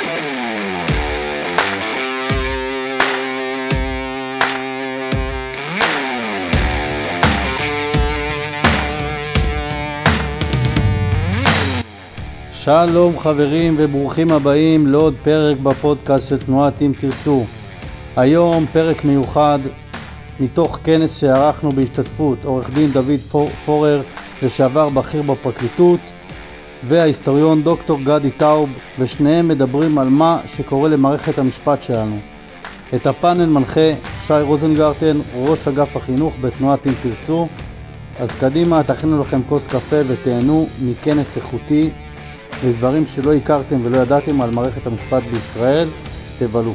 שלום חברים וברוכים הבאים לעוד פרק בפודקאסט של תנועת אם תרצו. היום פרק מיוחד מתוך כנס שערכנו בהשתתפות עורך דין דוד פורר, לשעבר בכיר בפרקליטות, וההיסטוריון דוקטור גדי טאוב, ושניהם מדברים על מה שקורה למערכת המשפט שלנו. את הפאנל מנחה שי רוזנגרטן, ראש אגף החינוך בתנועת אם תרצו. אז קדימה, תכינו לכם כוס קפה ותהנו מכנס איכותי יש דברים שלא הכרתם ולא ידעתם על מערכת המשפט בישראל, תבלו.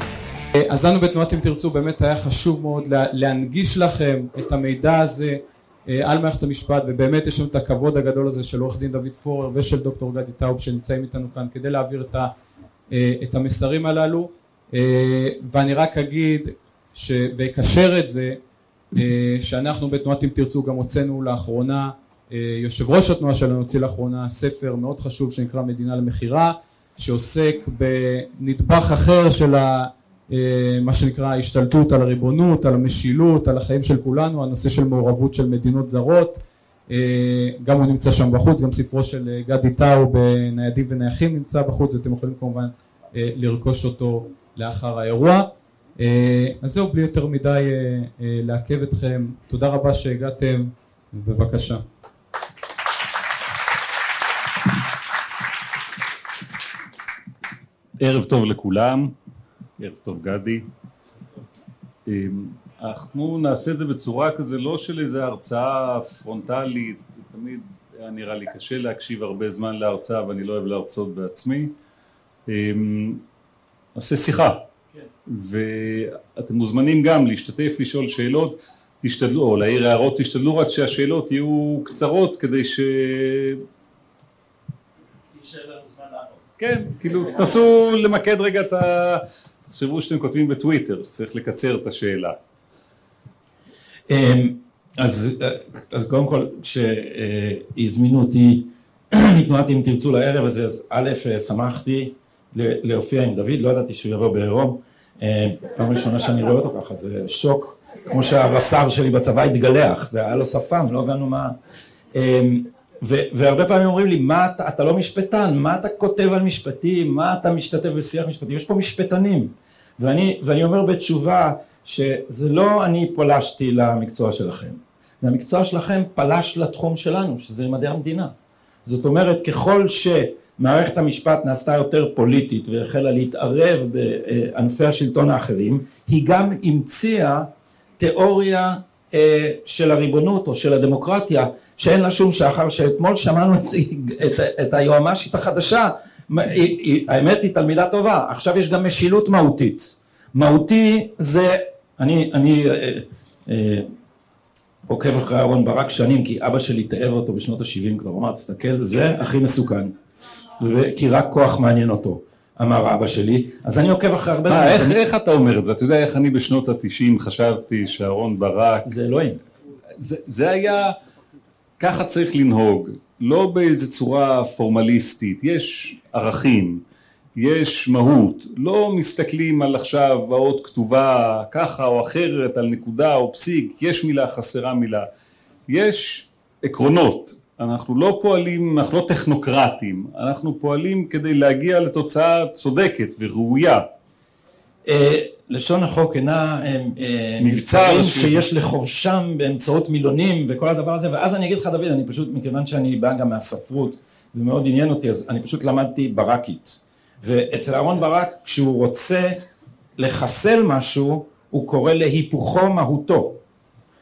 אז לנו בתנועת אם תרצו באמת היה חשוב מאוד להנגיש לכם את המידע הזה על מערכת המשפט ובאמת יש לנו את הכבוד הגדול הזה של עורך דין דוד פורר ושל דוקטור גדי טאוב שנמצאים איתנו כאן כדי להעביר את, ה, אה, את המסרים הללו. אה, ואני רק אגיד ש, ואקשר את זה שאנחנו בתנועת אם תרצו גם הוצאנו לאחרונה אה, יושב ראש התנועה שלנו הוציא לאחרונה ספר מאוד חשוב שנקרא מדינה למכירה שעוסק בנדבך אחר של ה, אה, מה שנקרא ההשתלטות על הריבונות, על המשילות, על החיים של כולנו, הנושא של מעורבות של מדינות זרות. אה, גם הוא נמצא שם בחוץ, גם ספרו של גדי טאו בניידים ונייחים נמצא בחוץ ואתם יכולים כמובן לרכוש אותו לאחר האירוע. אז זהו בלי יותר מדי לעכב אתכם. תודה רבה שהגעתם בבקשה ערב טוב לכולם, ערב טוב גדי. אמ, אנחנו נעשה את זה בצורה כזה לא של איזה הרצאה פרונטלית, תמיד היה נראה לי קשה להקשיב הרבה זמן להרצאה ואני לא אוהב להרצות בעצמי. אמ, נעשה שיחה. כן. ואתם מוזמנים גם להשתתף, לשאול שאלות, תשתדלו, או להעיר הערות, תשתדלו רק שהשאלות יהיו קצרות כדי ש... כן, כאילו תנסו למקד רגע את ה... תחשבו שאתם כותבים בטוויטר, שצריך לקצר את השאלה. אמ, אז, אז קודם כל כשהזמינו אותי מתנועת אם תרצו לערב הזה, אז א', שמחתי להופיע עם דוד, לא ידעתי שהוא יבוא בעירום, אמ, פעם ראשונה שאני רואה אותו ככה, זה שוק, כמו שהרס"ר שלי בצבא התגלח, זה היה לו שפם, לא הבנו מה... אמ, ו- והרבה פעמים אומרים לי, מה אתה, אתה לא משפטן, מה אתה כותב על משפטים, מה אתה משתתף בשיח משפטי, יש פה משפטנים. ואני, ואני אומר בתשובה, שזה לא אני פלשתי למקצוע שלכם, זה המקצוע שלכם פלש לתחום שלנו, שזה מדעי המדינה. זאת אומרת, ככל שמערכת המשפט נעשתה יותר פוליטית והחלה להתערב בענפי השלטון האחרים, היא גם המציאה תיאוריה אה, של הריבונות או של הדמוקרטיה שאין לה שום שחר שאתמול שמענו את, את, את היועמ"שית החדשה היא, היא, האמת היא תלמידה טובה עכשיו יש גם משילות מהותית מהותי זה אני, אני אה, אה, עוקב אחרי אהרן ברק שנים כי אבא שלי תיאר אותו בשנות ה-70 כבר אמר תסתכל זה הכי מסוכן כי רק כוח מעניין אותו אמר אבא שלי, אז אני עוקב אחרי הרבה זמן. איך, איך אתה אומר את זה? אתה יודע איך אני בשנות התשעים חשבתי שאהרון ברק... זה אלוהים. זה, זה היה, ככה צריך לנהוג, לא באיזה צורה פורמליסטית, יש ערכים, יש מהות, לא מסתכלים על עכשיו האות כתובה ככה או אחרת על נקודה או פסיק, יש מילה חסרה מילה, יש עקרונות, אנחנו לא פועלים, אנחנו לא טכנוקרטים, אנחנו פועלים כדי להגיע לתוצאה צודקת וראויה. לשון החוק אינה אה, אה, מבצעים שיש לכובשם באמצעות מילונים וכל הדבר הזה ואז אני אגיד לך דוד אני פשוט מכיוון שאני בא גם מהספרות זה מאוד עניין אותי אז אני פשוט למדתי ברקית ואצל אהרון ברק כשהוא רוצה לחסל משהו הוא קורא להיפוכו מהותו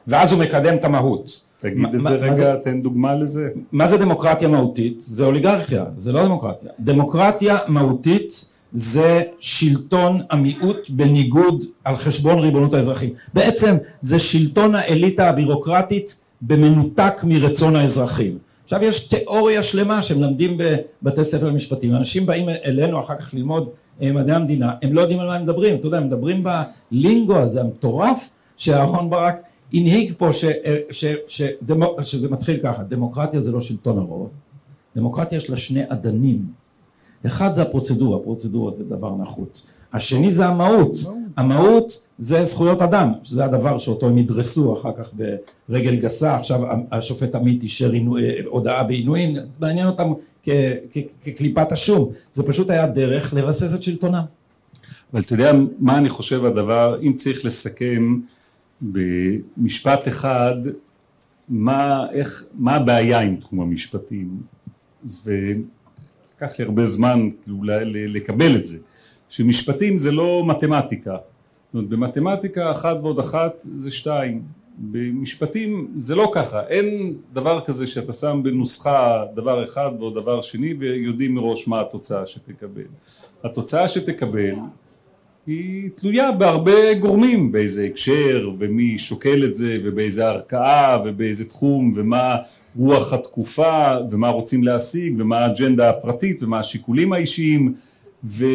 ואז הוא מקדם את המהות תגיד את זה רגע, תן דוגמה לזה. מה זה דמוקרטיה מהותית? זה אוליגרכיה, זה לא דמוקרטיה. דמוקרטיה מהותית זה שלטון המיעוט בניגוד על חשבון ריבונות האזרחים. בעצם זה שלטון האליטה הבירוקרטית במנותק מרצון האזרחים. עכשיו יש תיאוריה שלמה שמלמדים בבתי ספר למשפטים, אנשים באים אלינו אחר כך ללמוד אה, מדעי המדינה, הם לא יודעים על מה הם מדברים, אתה יודע, הם מדברים בלינגו הזה המטורף שאהרון ברק הנהיג פה ש, ש, ש, דמו, שזה מתחיל ככה, דמוקרטיה זה לא שלטון הרוב, דמוקרטיה יש לה שני אדנים, אחד זה הפרוצדורה, פרוצדורה זה דבר נחוץ. השני זה המהות, המהות זה זכויות אדם, שזה הדבר שאותו הם ידרסו אחר כך ברגל גסה, עכשיו השופט עמית אישר הודעה בעינויים, מעניין אותם כקליפת השום, זה פשוט היה דרך לבסס את שלטונם. אבל אתה יודע מה אני חושב הדבר, אם צריך לסכם במשפט אחד, מה, איך, מה הבעיה עם תחום המשפטים, ולקח לי הרבה זמן לקבל את זה, שמשפטים זה לא מתמטיקה, זאת אומרת במתמטיקה אחת ועוד אחת זה שתיים, במשפטים זה לא ככה, אין דבר כזה שאתה שם בנוסחה דבר אחד ועוד דבר שני ויודעים מראש מה התוצאה שתקבל. התוצאה שתקבל היא תלויה בהרבה גורמים, באיזה הקשר ומי שוקל את זה ובאיזה ערכאה ובאיזה תחום ומה רוח התקופה ומה רוצים להשיג ומה האג'נדה הפרטית ומה השיקולים האישיים. ו...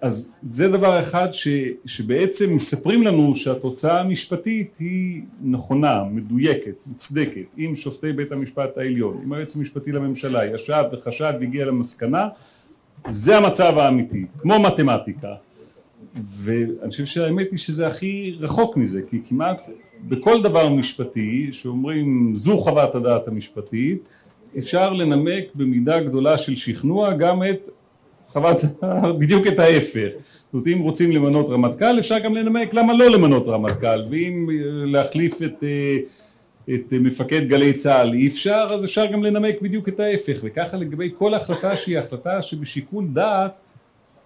אז זה דבר אחד ש, שבעצם מספרים לנו שהתוצאה המשפטית היא נכונה, מדויקת, מוצדקת, אם שופטי בית המשפט העליון, אם היועץ המשפטי לממשלה ישב וחשב והגיע למסקנה, זה המצב האמיתי, כמו מתמטיקה, ואני חושב שהאמת היא שזה הכי רחוק מזה, כי כמעט בכל דבר משפטי שאומרים זו חוות הדעת המשפטית, אפשר לנמק במידה גדולה של שכנוע גם את חוות בדיוק את ההפך. זאת אומרת אם רוצים למנות רמטכ"ל אפשר גם לנמק למה לא למנות רמטכ"ל ואם להחליף את, אה, את מפקד גלי צה"ל אי אפשר אז אפשר גם לנמק בדיוק את ההפך וככה לגבי כל החלטה שהיא החלטה שבשיקול דעת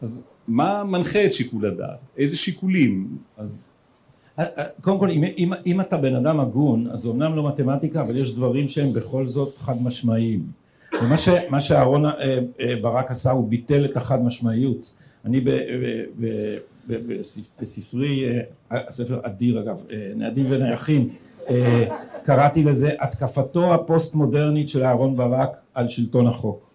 אז מה מנחה את שיקול הדעת? איזה שיקולים? אז אה, אה, קודם כל אם, אם, אם אתה בן אדם הגון אז אומנם לא מתמטיקה אבל יש דברים שהם בכל זאת חד משמעיים ומה שאהרון אה, אה, ברק עשה הוא ביטל את החד משמעיות אני ב, ב, ב, ב, בספרי אה, הספר אדיר אגב נעדים ונייחים קראתי לזה התקפתו הפוסט מודרנית של אהרון ברק על שלטון החוק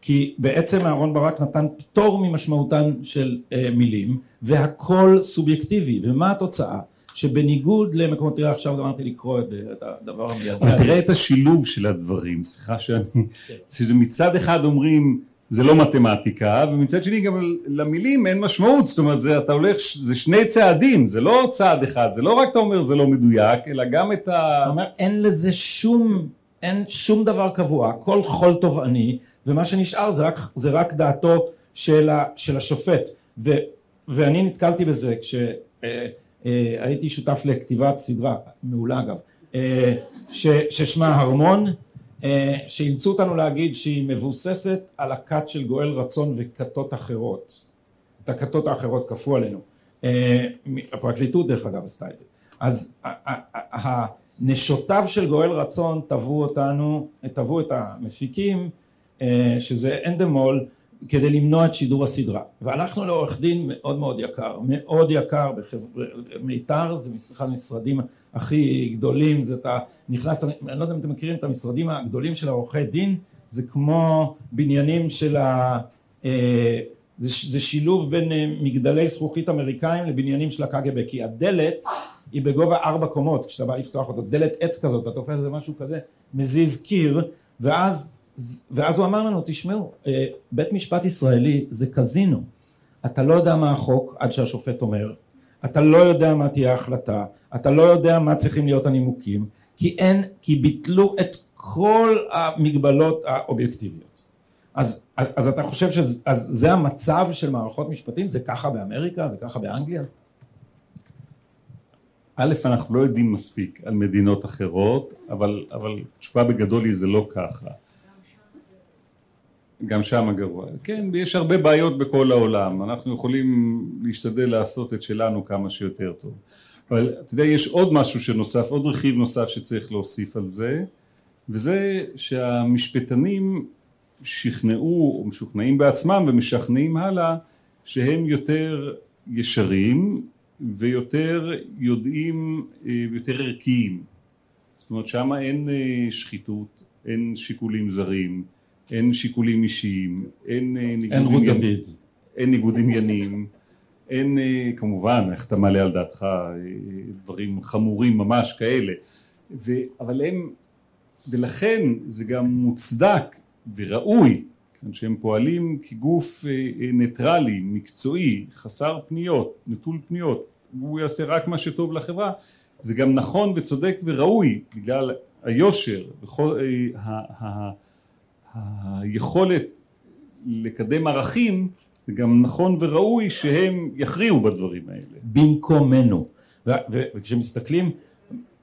כי בעצם אהרון ברק נתן פטור ממשמעותן של מילים והכל סובייקטיבי. ומה התוצאה? שבניגוד למקומות, תראה עכשיו גמרתי לקרוא את הדבר המיידי. אבל תראה את השילוב של הדברים, סליחה שאני, שמצד אחד אומרים זה לא מתמטיקה ומצד שני גם למילים אין משמעות, זאת אומרת זה אתה הולך, זה שני צעדים, זה לא צעד אחד, זה לא רק אתה אומר זה לא מדויק, אלא גם את ה... אתה אומר אין לזה שום, אין שום דבר קבוע, הכל חול תובעני ומה שנשאר זה רק, זה רק דעתו של, ה, של השופט. ו, ואני נתקלתי בזה כש... אה, אה, שותף לכתיבת סדרה מעולה אגב אה, ששמה הרמון אה, שאילצו אותנו להגיד שהיא מבוססת על הכת של גואל רצון וכתות אחרות. את הכתות האחרות כפו עלינו. הפרקליטות דרך אגב עשתה את זה. אז הנשותיו של גואל רצון תבעו אותנו, תבעו את המפיקים שזה אנדמול כדי למנוע את שידור הסדרה. והלכנו לעורך דין מאוד מאוד יקר מאוד יקר מיתר זה אחד המשרדים הכי גדולים זה אתה נכנס אני לא יודע אם אתם מכירים את המשרדים הגדולים של העורכי דין זה כמו בניינים של ה... אה, זה, זה שילוב בין אה, מגדלי זכוכית אמריקאים לבניינים של הקג"ב כי הדלת היא בגובה ארבע קומות כשאתה בא לפתוח אותו. דלת עץ כזאת אתה תופס איזה משהו כזה מזיז קיר ואז ואז הוא אמר לנו תשמעו אה, בית משפט ישראלי זה קזינו. אתה לא יודע מה החוק עד שהשופט אומר אתה לא יודע מה תהיה ההחלטה אתה לא יודע מה צריכים להיות הנימוקים כי אין כי ביטלו את כל המגבלות האובייקטיביות. אז, אז אתה חושב שזה המצב של מערכות משפטים? זה ככה באמריקה? זה ככה באנגליה? א', אנחנו לא יודעים מספיק על מדינות אחרות, אבל, אבל תשובה בגדול היא זה לא ככה. גם שם הגרוע. כן, יש הרבה בעיות בכל העולם, אנחנו יכולים להשתדל לעשות את שלנו כמה שיותר טוב. אבל אתה יודע, יש עוד משהו שנוסף, עוד רכיב נוסף שצריך להוסיף על זה, וזה שהמשפטנים שכנעו או משוכנעים בעצמם ומשכנעים הלאה שהם יותר ישרים ויותר יודעים, יותר ערכיים. זאת אומרת שמה אין אה, שחיתות, אין שיקולים זרים, אין שיקולים אישיים, אין אה, ניגוד עניינים, אין ניגוד עניינים, אין אה, כמובן איך אתה מעלה על דעתך אה, דברים חמורים ממש כאלה, ו, אבל הם, ולכן זה גם מוצדק וראוי כן, שהם פועלים כגוף ניטרלי, מקצועי, חסר פניות, נטול פניות, הוא יעשה רק מה שטוב לחברה, זה גם נכון וצודק וראוי בגלל היושר, היכולת לקדם ערכים, זה גם נכון וראוי שהם יכריעו בדברים האלה. במקומנו. וכשמסתכלים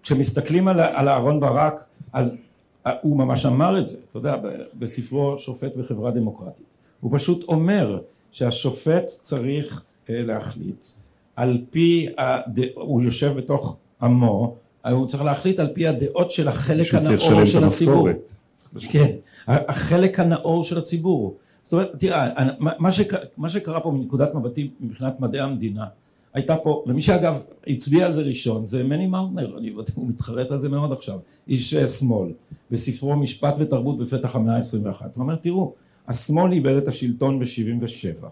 כשמסתכלים על, על אהרון ברק אז הוא ממש אמר את זה, אתה יודע, בספרו שופט בחברה דמוקרטית. הוא פשוט אומר שהשופט צריך אה, להחליט על פי, הד... הוא יושב בתוך עמו, הוא צריך להחליט על פי הדעות של החלק הנאור של הציבור. כן, החלק הנאור של הציבור. זאת אומרת, תראה, מה, שק... מה שקרה פה מנקודת מבטי מבחינת מדעי המדינה הייתה פה, ומי שאגב הצביע על זה ראשון זה מני מאוטנר, אני, הוא מתחרט על זה מאוד עכשיו, איש אה, שמאל, בספרו משפט ותרבות בפתח המאה ה-21, הוא אומר תראו, השמאל איבד את השלטון ב-77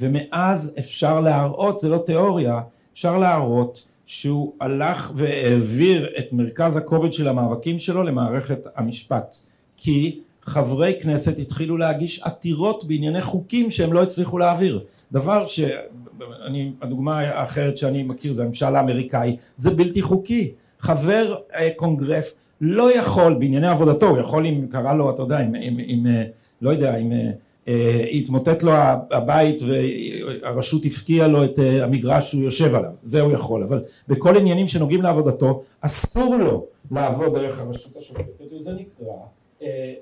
ומאז אפשר להראות, זה לא תיאוריה, אפשר להראות שהוא הלך והעביר את מרכז הכובד של המאבקים שלו למערכת המשפט. כי חברי כנסת התחילו להגיש עתירות בענייני חוקים שהם לא הצליחו להעביר. דבר שאני הדוגמה האחרת שאני מכיר זה הממשל האמריקאי. זה בלתי חוקי. חבר אה, קונגרס לא יכול בענייני עבודתו הוא יכול אם קרה לו אתה יודע אם, אם, אם אה, לא יודע אם אה, התמוטט לו הבית והרשות הפקיעה לו את המגרש שהוא יושב עליו. זה הוא יכול אבל בכל עניינים שנוגעים לעבודתו אסור לו לעבוד דרך הרשות השופטת וזה נקרא אה,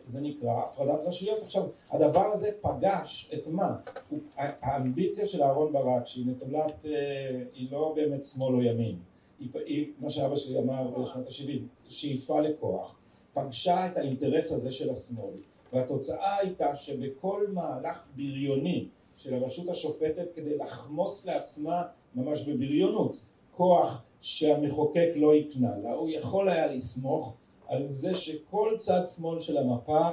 זה נקרא הפרדת רשויות. עכשיו הדבר הזה פגש את מה? האמביציה של אהרן ברק שהיא נטולת, אה, היא לא באמת שמאל או ימין, היא, היא מה שאבא שלי אמר בשנות ה-70, שאיפה לכוח, פגשה את האינטרס הזה של השמאל והתוצאה הייתה שבכל מהלך בריוני של הרשות השופטת כדי לחמוס לעצמה ממש בבריונות כוח שהמחוקק לא הקנה לה, הוא יכול היה לסמוך על זה שכל צד שמאל של המפה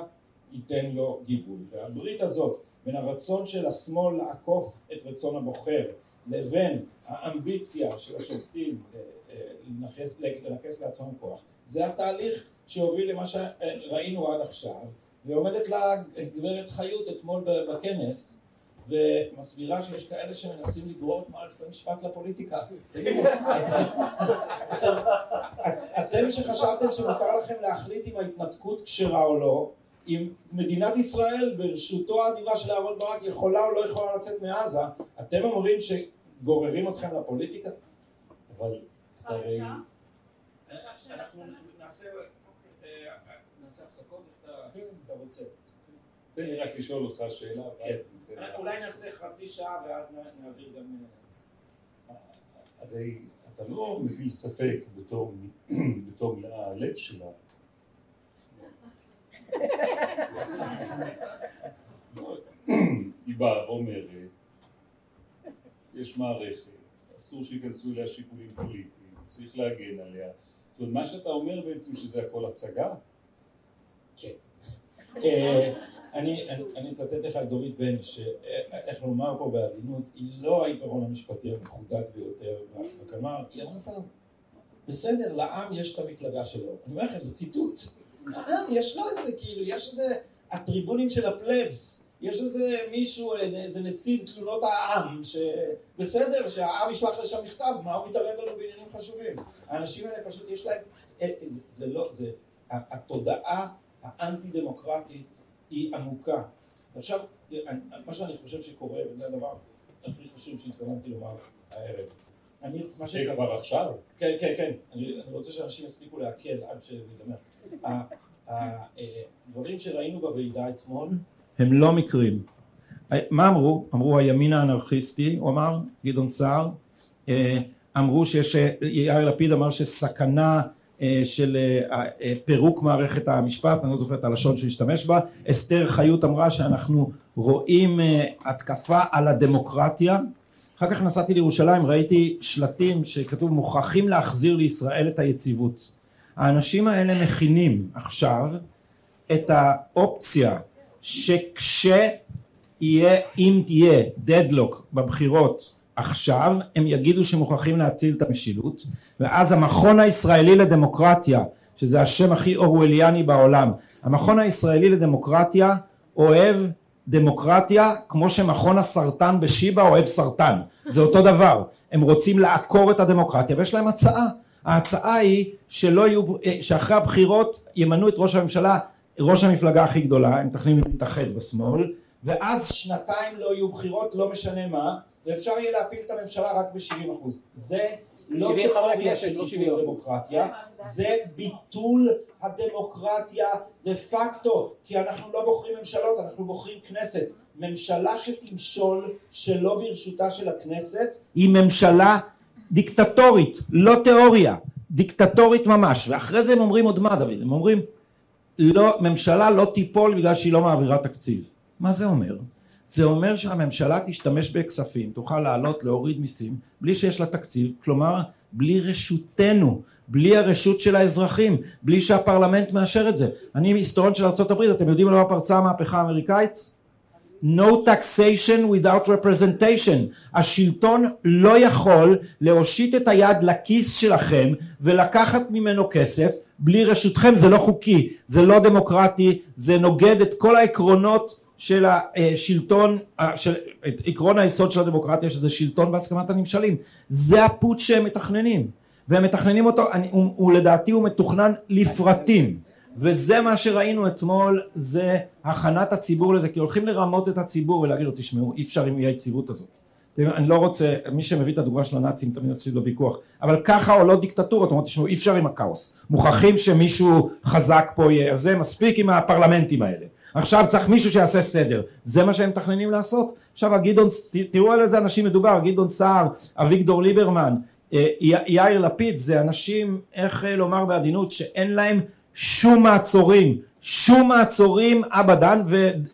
ייתן לו גיבוי. והברית הזאת בין הרצון של השמאל לעקוף את רצון הבוחר לבין האמביציה של השופטים אה, אה, לנכס, לנכס לעצמם כוח זה התהליך שהוביל למה שראינו עד עכשיו ועומדת לה גברת חיות אתמול בכנס ומסבירה שיש כאלה שמנסים לגרור את מערכת המשפט לפוליטיקה. אתם שחשבתם שמותר לכם להחליט אם ההתנתקות כשרה או לא, אם מדינת ישראל ברשותו האדיבה של אהרן ברק יכולה או לא יכולה לצאת מעזה, אתם אומרים שגוררים אתכם לפוליטיקה? אבל הרי... אנחנו נעשה הפסקות איך אתה רוצה. תן לי רק לשאול אותך שאלה, ואז... כן. אולי נעשה חצי שעה ואז נעביר גם... אה, הרי אתה לא מטיל ספק בתום הלב שלה. היא באה ואומרת, יש מערכת, אסור שייכנסו אליה שיקולים פוליטיים, צריך להגן עליה. זאת אומרת, מה שאתה אומר בעצם שזה הכל הצגה? כן. אה, אני, אני אצטט לך את דורית בן, שאיך לומר פה בעדינות, היא לא העיפרון המשפטי המחודד ביותר בקמר, היא אמרה פעם, בסדר, לעם יש את המפלגה שלו. אני אומר לכם, זה ציטוט. לעם יש לו איזה, כאילו, יש איזה הטריבונים של הפלבס. יש איזה מישהו, איזה נציב תלונות העם, שבסדר, שהעם ישלח לשם מכתב, מה הוא מתערב לנו בעניינים חשובים. האנשים האלה פשוט יש להם, אה, זה, זה לא, זה, התודעה האנטי דמוקרטית היא עמוקה. עכשיו, מה שאני חושב שקורה, וזה הדבר הכי חשוב שהתכוונתי לומר הערב. אני, מה שקרה... כבר עכשיו? כן, כן, כן. אני, אני רוצה שאנשים יספיקו לעכל עד שזה ייגמר. הדברים שראינו בוועידה אתמול הם לא מקרים. מה אמרו? אמרו הימין האנרכיסטי, הוא אמר, גדעון סער, אה, אמרו שיש, יאיר לפיד אמר שסכנה אה, של אה, אה, פירוק מערכת המשפט, אני לא זוכר את הלשון שהוא השתמש בה, אסתר חיות אמרה שאנחנו רואים התקפה על הדמוקרטיה, אחר כך נסעתי לירושלים ראיתי שלטים שכתוב מוכרחים להחזיר לישראל את היציבות, האנשים האלה מכינים עכשיו את האופציה שכשיהיה אם תהיה דדלוק בבחירות עכשיו הם יגידו שמוכרחים להציל את המשילות ואז המכון הישראלי לדמוקרטיה שזה השם הכי אורווליאני בעולם המכון הישראלי לדמוקרטיה אוהב דמוקרטיה כמו שמכון הסרטן בשיבא אוהב סרטן, זה אותו דבר, הם רוצים לעקור את הדמוקרטיה ויש להם הצעה, ההצעה היא שלא יהיו, שאחרי הבחירות ימנו את ראש הממשלה, ראש המפלגה הכי גדולה, הם מתכננים להתאחד בשמאל, ואז שנתיים לא יהיו בחירות, לא משנה מה, ואפשר יהיה להפיל את הממשלה רק ב-70%. זה לא תיאוריה של ביטול הדמוקרטיה, זה ביטול הדמוקרטיה דה פקטו, כי אנחנו לא בוחרים ממשלות, אנחנו בוחרים כנסת. ממשלה שתמשול שלא ברשותה של הכנסת היא ממשלה דיקטטורית, לא תיאוריה, דיקטטורית ממש, ואחרי זה הם אומרים עוד מה דוד, הם אומרים לא, ממשלה לא תיפול בגלל שהיא לא מעבירה תקציב. מה זה אומר? זה אומר שהממשלה תשתמש בכספים, תוכל לעלות, להוריד מיסים, בלי שיש לה תקציב, כלומר בלי רשותנו, בלי הרשות של האזרחים, בלי שהפרלמנט מאשר את זה. אני היסטוריון של ארה"ב, אתם יודעים למה פרצה המהפכה האמריקאית? No taxation without representation. השלטון לא יכול להושיט את היד לכיס שלכם ולקחת ממנו כסף בלי רשותכם, זה לא חוקי, זה לא דמוקרטי, זה נוגד את כל העקרונות של השלטון, של עקרון היסוד של הדמוקרטיה שזה שלטון בהסכמת הנמשלים. זה הפוט שהם מתכננים. והם מתכננים אותו, אני, הוא, הוא לדעתי הוא מתוכנן לפרטים. וזה מה שראינו אתמול, זה הכנת הציבור לזה, כי הולכים לרמות את הציבור ולהגיד לו תשמעו אי אפשר עם אי היציבות הזאת. אני לא רוצה, מי שמביא את הדוגמה של הנאצים תמיד מפסיד בוויכוח, אבל ככה עולות דיקטטורות, אומרים תשמעו אי אפשר עם הכאוס, מוכרחים שמישהו חזק פה יהיה, זה מספיק עם הפרלמנטים האלה, עכשיו צריך מישהו שיעשה סדר, זה מה שהם מתכננים לעשות. עכשיו הגדעון, תראו על איזה אנשים מדובר, גדעון סער, אביגדור ליברמן, אה, יאיר לפיד, זה אנשים, איך אה, לומר בעדינות, שאין להם שום מעצורים, שום מעצורים אבדן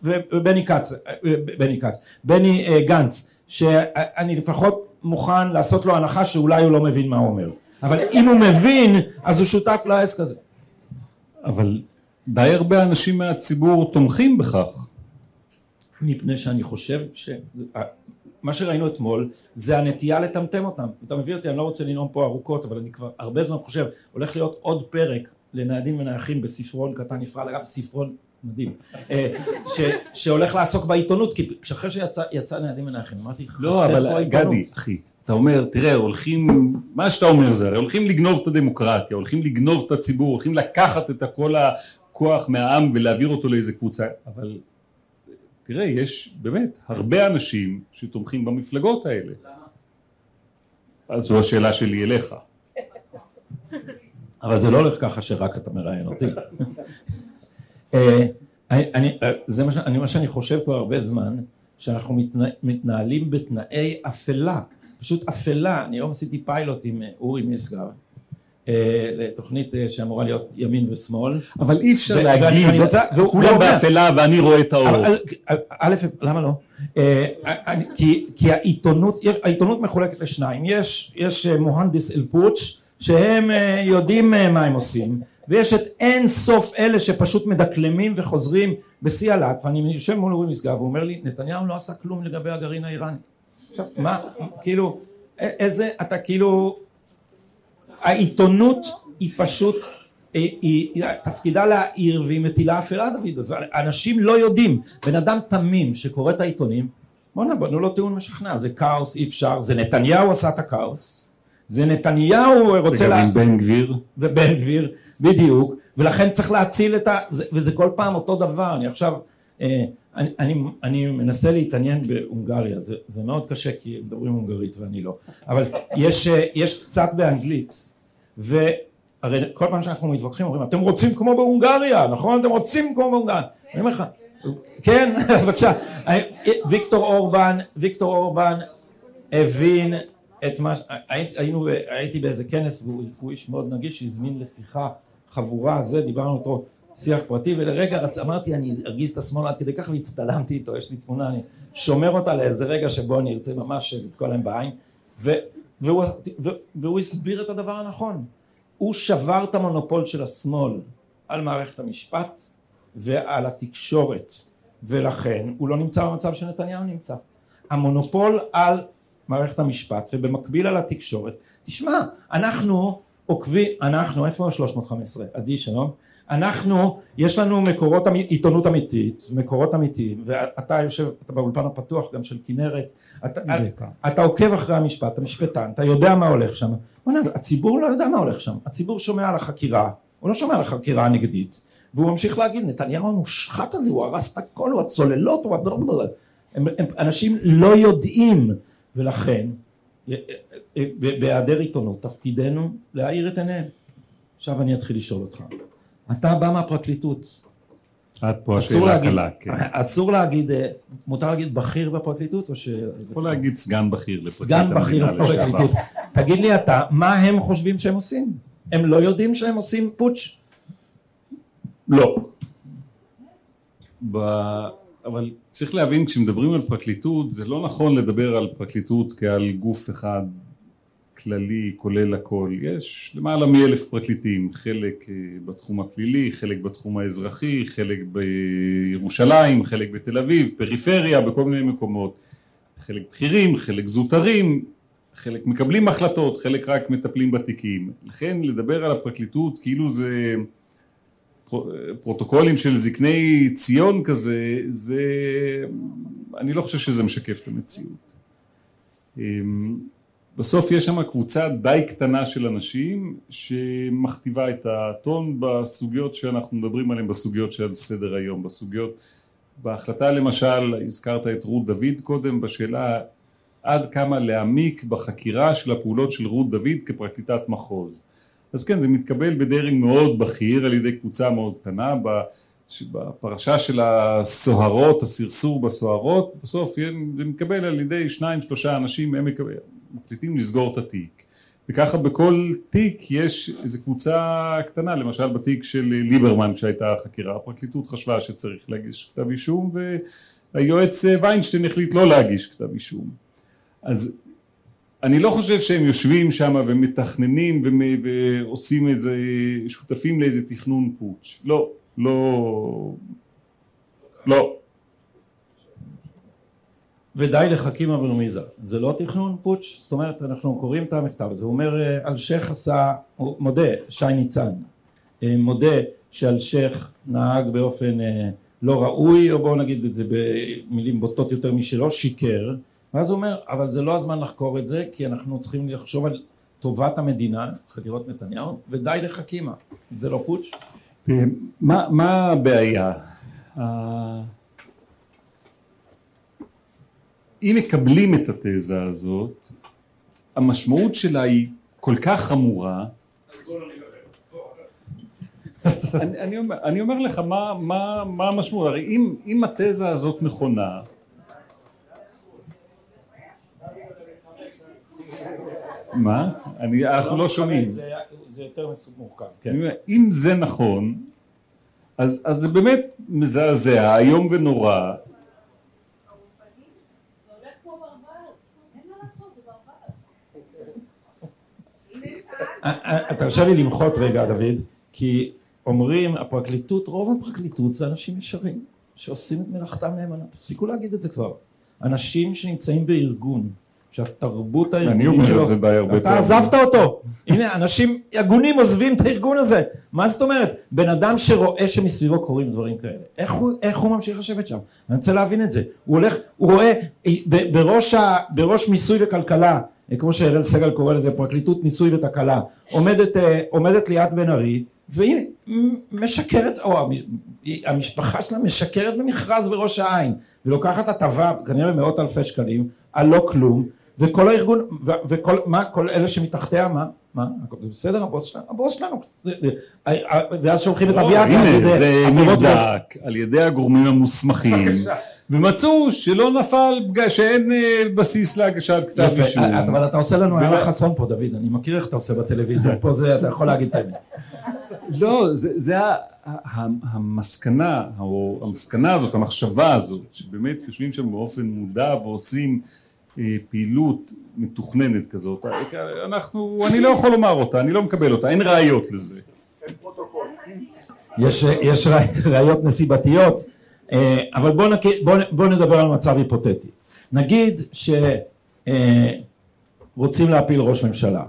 ובני כץ, אה, בני כץ, בני גנץ, שאני לפחות מוכן לעשות לו הנחה שאולי הוא לא מבין מה הוא אומר, אבל אם הוא מבין אז הוא שותף לעסק הזה. אבל די הרבה אנשים מהציבור תומכים בכך. מפני שאני חושב שמה שראינו אתמול זה הנטייה לטמטם אותם. אתה מביא אותי, אני לא רוצה לנאום פה ארוכות, אבל אני כבר הרבה זמן חושב, הולך להיות עוד פרק לנהדים ונייחים בספרון קטן נפרד, אגב ספרון מדהים, אה, ש, שהולך לעסוק בעיתונות, כי אחרי שיצא נהדים ונייחים, אמרתי, לא, אבל גדי, אחי, אתה אומר, תראה, הולכים, מה שאתה אומר זה, הרי הולכים לגנוב את הדמוקרטיה, הולכים לגנוב את הציבור, הולכים לקחת את כל כוח מהעם ולהעביר אותו לאיזה קבוצה, אבל תראה, יש באמת הרבה אנשים שתומכים במפלגות האלה. אז זו השאלה שלי אליך. אבל זה לא הולך ככה שרק אתה מראיין אותי. אה, אני, אה, זה מה, שאני, מה שאני חושב כבר הרבה זמן, שאנחנו מתנה, מתנהלים בתנאי אפלה, פשוט אפלה, אני היום עשיתי פיילוט עם אה, אורי משגב, אה, לתוכנית אה, שאמורה להיות ימין ושמאל. אבל אי אפשר להגיד, כולם באפלה ואני רואה את האור. א', למה לא? אה, כי העיתונות, העיתונות מחולקת לשניים, יש מוהנדיס אל פוטש שהם יודעים מה הם עושים ויש את אין סוף אלה שפשוט מדקלמים וחוזרים בשיא הלהט ואני יושב מול אורי משגב והוא אומר לי נתניהו לא עשה כלום לגבי הגרעין האיראני עכשיו מה כאילו איזה אתה כאילו העיתונות היא פשוט היא, היא, תפקידה להעיר והיא מטילה אפלה דוד אז אנשים לא יודעים. בן אדם תמים שקורא את העיתונים בואנה בנו לו טיעון משכנע זה כאוס אי אפשר זה נתניהו עשה את הכאוס זה נתניהו רוצה וגם לה... עם בן גביר. ובן גביר בדיוק ולכן צריך להציל את ה... וזה כל פעם אותו דבר. אני עכשיו אה, אני, אני, אני מנסה להתעניין בהונגריה זה, זה מאוד קשה כי מדברים הונגרית ואני לא. אבל יש, אה, יש קצת באנגלית והרי כל פעם שאנחנו מתווכחים אומרים אתם רוצים כמו בהונגריה נכון? אתם רוצים כמו בהונגריה. אני אומר לך כן. בבקשה. ויקטור אורבן ויקטור אורבן הבין את מה היינו הייתי באיזה כנס והוא איש מאוד נגיש שהזמין לשיחה חבורה זה דיברנו איתו שיח פרטי ולרגע אמרתי אני ארגיז את השמאל עד כדי כך והצטלמתי איתו יש לי תמונה אני שומר אותה לאיזה רגע שבו אני ארצה ממש לתקוע להם בעין והוא, והוא הסביר את הדבר הנכון. הוא שבר את המונופול של השמאל על מערכת המשפט ועל התקשורת ולכן הוא לא נמצא במצב שנתניהו נמצא. המונופול על מערכת המשפט ובמקביל על התקשורת תשמע אנחנו עוקבים אנחנו איפה ה 315 עדי שלום אנחנו, יש לנו מקורות עיתונות אמיתית, מקורות אמיתיים, ואתה יושב, אתה באולפן הפתוח גם של כנרת, אתה, אתה עוקב אחרי המשפט, אתה משפטן, אתה יודע מה הולך שם, הציבור לא יודע מה הולך שם, הציבור שומע על החקירה, הוא לא שומע על החקירה הנגדית, והוא ממשיך להגיד נתניהו המושחת הזה, הוא הרס את הכל, הוא הצוללות, הוא... הם, אה, אה, אה, אתה בא מהפרקליטות. עד פה השאלה הקלה, כן. אסור להגיד, מותר להגיד בכיר בפרקליטות או ש... יכול להגיד סגן בכיר לפרקליט המדינה לשעבר. סגן בכיר בפרקליטות. תגיד לי אתה, מה הם חושבים שהם עושים? הם לא יודעים שהם עושים פוטש? לא. ב... אבל צריך להבין כשמדברים על פרקליטות זה לא נכון לדבר על פרקליטות כעל גוף אחד כללי כולל הכל. יש למעלה מאלף פרקליטים חלק אה, בתחום הפלילי חלק בתחום האזרחי חלק בירושלים חלק בתל אביב פריפריה בכל מיני מקומות. חלק בכירים חלק זוטרים חלק מקבלים החלטות חלק רק מטפלים בתיקים. לכן לדבר על הפרקליטות כאילו זה פרוטוקולים של זקני ציון כזה, זה, אני לא חושב שזה משקף את המציאות. בסוף יש שם קבוצה די קטנה של אנשים שמכתיבה את הטון בסוגיות שאנחנו מדברים עליהן, בסוגיות שעל סדר היום, בסוגיות, בהחלטה למשל, הזכרת את רות דוד קודם, בשאלה עד כמה להעמיק בחקירה של הפעולות של רות דוד כפרקליטת מחוז. אז כן זה מתקבל בדרג מאוד בכיר על ידי קבוצה מאוד קטנה בפרשה של הסוהרות הסרסור בסוהרות בסוף זה מתקבל על ידי שניים שלושה אנשים הם מחליטים לסגור את התיק. וככה בכל תיק יש איזו קבוצה קטנה למשל בתיק של ליברמן שהייתה חקירה הפרקליטות חשבה שצריך להגיש כתב אישום והיועץ ויינשטיין החליט לא להגיש כתב אישום. אז אני לא חושב שהם יושבים שם ומתכננים ועושים איזה, שותפים לאיזה תכנון פוטש, לא, לא, לא. ודי לחכימה ברמיזה, זה לא תכנון פוטש, זאת אומרת אנחנו קוראים את המכתב הזה, הוא אומר אלשיך עשה, הוא מודה, שי ניצן, אה, מודה שאלשיך נהג באופן אה, לא ראוי, או בואו נגיד את זה במילים בוטות יותר משלו, שיקר ואז הוא אומר, אבל זה לא הזמן לחקור את זה, כי אנחנו צריכים לחשוב על טובת המדינה, חקירות נתניהו, ודי לחכימה. זה לא פוטש? מה הבעיה? אם מקבלים את התזה הזאת, המשמעות שלה היא כל כך חמורה אני, אני, אומר, אני אומר לך מה, מה, מה המשמעות, הרי אם, אם התזה הזאת נכונה מה? אני, אנחנו לא שומעים. זה יותר מורכב. כן. אם זה נכון, אז, אז זה באמת מזעזע, איום ונורא. תרשה לי למחות רגע דוד, כי אומרים הפרקליטות, רוב הפרקליטות זה אנשים ישרים שעושים את מלאכתם נאמנה, תפסיקו להגיד את זה כבר, אנשים שנמצאים בארגון שהתרבות הארגונית שלו, אתה עזבת אותו, הנה אנשים הגונים עוזבים את הארגון הזה, מה זאת אומרת? בן אדם שרואה שמסביבו קורים דברים כאלה, איך הוא, איך הוא ממשיך לשבת שם? אני רוצה להבין את זה, הוא הולך, הוא רואה בראש, ה, בראש מיסוי וכלכלה, כמו שאראל סגל קורא לזה פרקליטות מיסוי ותקלה, עומדת, אה, עומדת ליאת בן ארי והיא משקרת, או המשפחה שלה משקרת במכרז בראש העין. ולוקחת הטבה כנראה מאות אלפי שקלים על לא כלום וכל הארגון, וכל, מה, כל אלה שמתחתיה, מה, מה, זה בסדר, הבוס שלנו, הבוס שלנו, ואז שולחים את אביעד, הנה, זה נבדק על ידי הגורמים המוסמכים, ומצאו שלא נפל, שאין אה, בסיס להגשת כתב אישום. אבל אתה עושה לנו הערה חסון פה, דוד, אני מכיר איך אתה עושה בטלוויזיה, פה זה, אתה יכול להגיד את האמת. לא, זה המסקנה, או המסקנה הזאת, המחשבה הזאת, שבאמת יושבים שם באופן מודע ועושים אה, פעילות מתוכננת כזאת, אנחנו, אני לא יכול לומר אותה, אני לא מקבל אותה, אין ראיות לזה. יש, יש ראיות נסיבתיות, אה, אבל בואו בוא, בוא נדבר על מצב היפותטי. נגיד שרוצים אה, להפיל ראש ממשלה.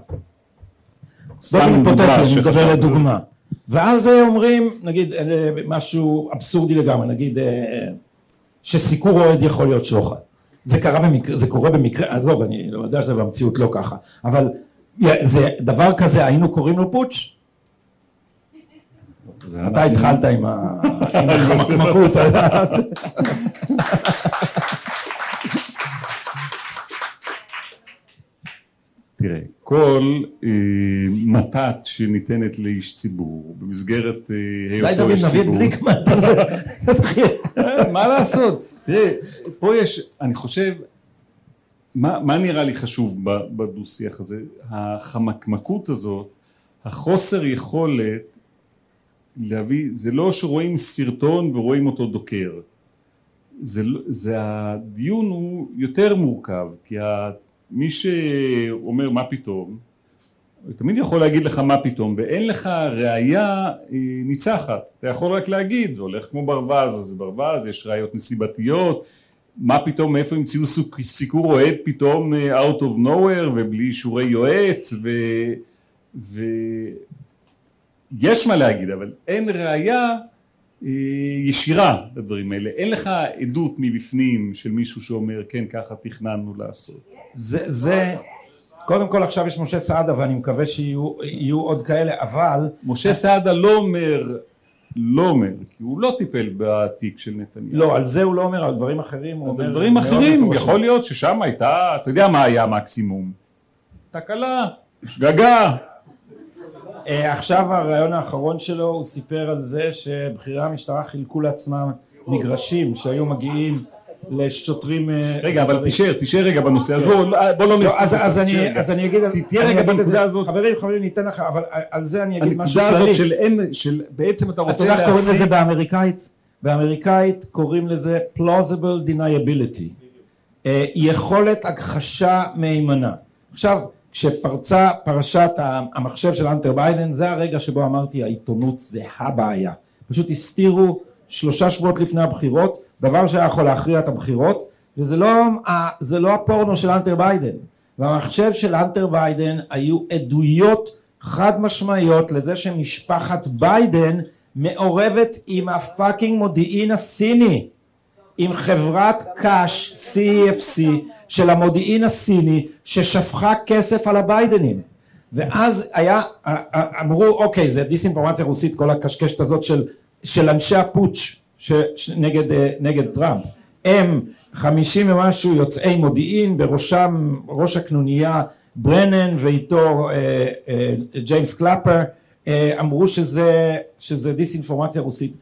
באופן היפותטי, אני מדבר לדוגמה. ואז אה, אומרים, נגיד אה, משהו אבסורדי לגמרי, נגיד אה, שסיקור אוהד יכול להיות שוחד. זה קרה במקרה, זה קורה במקרה, עזוב, אני לא יודע שזה במציאות לא ככה, אבל זה דבר כזה, היינו קוראים לו פוטש? אתה התחלת עם החמקמקות, תראה, כל אה, מתת שניתנת לאיש ציבור במסגרת אה, היותו איש ציבור... די דוד, נביא את. אה, מה לעשות? תראה, פה יש, אני חושב, מה, מה נראה לי חשוב בדו שיח הזה? החמקמקות הזאת, החוסר יכולת להביא, זה לא שרואים סרטון ורואים אותו דוקר. זה, לא, זה הדיון הוא יותר מורכב, כי מי שאומר מה פתאום, תמיד יכול להגיד לך מה פתאום, ואין לך ראייה אה, ניצחת, אתה יכול רק להגיד, זה הולך כמו ברווז, אז זה ברווז, יש ראיות נסיבתיות, מה פתאום, מאיפה המציאו סיקור אוהד פתאום אה, out of nowhere ובלי אישורי יועץ ו... ויש מה להגיד, אבל אין ראייה אה, ישירה לדברים האלה, אין לך עדות מבפנים של מישהו שאומר כן ככה תכננו לעשות. זה, זה, קודם כל עכשיו יש משה סעדה ואני מקווה שיהיו עוד כאלה אבל משה סעדה לא אומר לא אומר כי הוא לא טיפל בתיק של נתניהו. לא על זה הוא לא אומר על דברים אחרים הוא אומר דברים אחרים יכול להיות ששם הייתה אתה יודע מה היה מקסימום תקלה שגגה עכשיו הרעיון האחרון שלו הוא סיפר על זה שבכירי המשטרה חילקו לעצמם מגרשים שהיו מגיעים לשוטרים אה, רגע אבל תישאר תישאר רגע בנושא אז בוא לא, לא נסתכל אז אני אגיד תהיה רגע בנקודה הזאת. חברים חברים ניתן לך אבל על זה אני אגיד משהו כללי. הנקודה הזאת של אין של בעצם אתה רוצה להשיג אתה קוראים לזה באמריקאית? באמריקאית קוראים לזה plausible deniability. אה, יכולת הכחשה מהימנה. עכשיו כשפרצה פרשת המחשב של האנטר ביידן זה הרגע שבו אמרתי העיתונות זה הבעיה. פשוט הסתירו שלושה שבועות לפני הבחירות דבר שהיה יכול להכריע את הבחירות וזה לא, לא הפורנו של האנטר ביידן. והמחשב של האנטר ביידן היו עדויות חד משמעיות לזה שמשפחת ביידן מעורבת עם ה fucking מודיעין הסיני עם חברת קאש CEFC של המודיעין הסיני ששפכה כסף על הביידנים. ואז היה אמרו אוקיי זה דיסאינפורמציה רוסית כל הקשקשת הזאת של, של אנשי הפוטש נגד, אה, נגד טראמפ. הם חמישים ומשהו יוצאי מודיעין בראשם ראש הקנוניה ברנן ואיתו אה, אה, ג'יימס קלאפר אה, אמרו שזה, שזה דיסאינפורמציה רוסית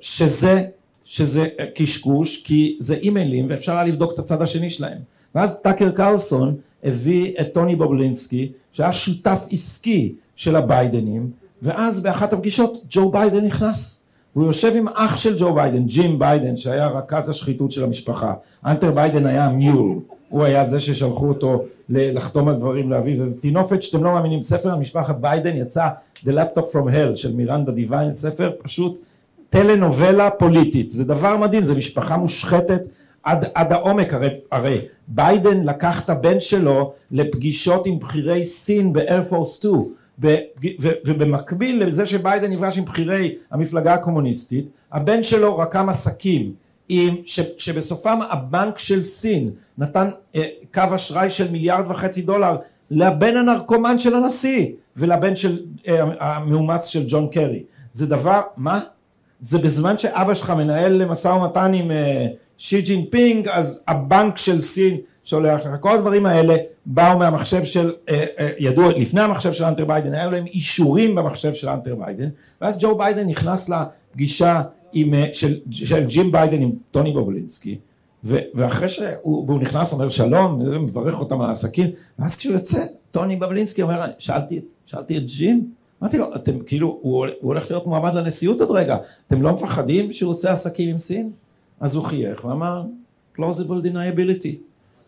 שזה, שזה קשקוש כי זה אימיילים ואפשר היה לבדוק את הצד השני שלהם. ואז טאקר קרלסון הביא את טוני בובלינסקי שהיה שותף עסקי של הביידנים ואז באחת הפגישות ג'ו ביידן נכנס. והוא יושב עם אח של ג'ו ביידן, ג'ים ביידן שהיה רכז השחיתות של המשפחה, האנטר ביידן היה mule, הוא היה זה ששלחו אותו לחתום על דברים להביא, זה טינופת שאתם לא מאמינים, ספר על משפחת ביידן יצא The Laptop from Hell של מירנדה דיוויין, ספר פשוט טלנובלה פוליטית, זה דבר מדהים, זה משפחה מושחתת עד, עד העומק, הרי, הרי ביידן לקח את הבן שלו לפגישות עם בכירי סין ב-Air Force 2 ובמקביל לזה שביידן נפגש עם בכירי המפלגה הקומוניסטית הבן שלו רקם עסקים עם, ש, שבסופם הבנק של סין נתן אה, קו אשראי של מיליארד וחצי דולר לבן הנרקומן של הנשיא ולבן של אה, המאומץ של ג'ון קרי. זה דבר מה? זה בזמן שאבא שלך מנהל משא ומתן עם אה, שי ג'ינפינג אז הבנק של סין שולח לך. כל הדברים האלה באו מהמחשב של, אה, אה, ידעו לפני המחשב של האנטר ביידן, היו להם אישורים במחשב של האנטר ביידן, ואז ג'ו ביידן נכנס לפגישה עם, אה, של, של ג'ים ביידן עם טוני בובלינסקי, ו, ואחרי שהוא והוא נכנס אומר שלום, מברך אותם על העסקים, ואז כשהוא יוצא, טוני בובלינסקי אומר, שאלתי, שאלתי את ג'ים, אמרתי לו, אתם כאילו, הוא, הוא הולך להיות מועמד לנשיאות עוד רגע, אתם לא מפחדים שהוא עושה עסקים עם סין? אז הוא חייך ואמר, plausible deniability.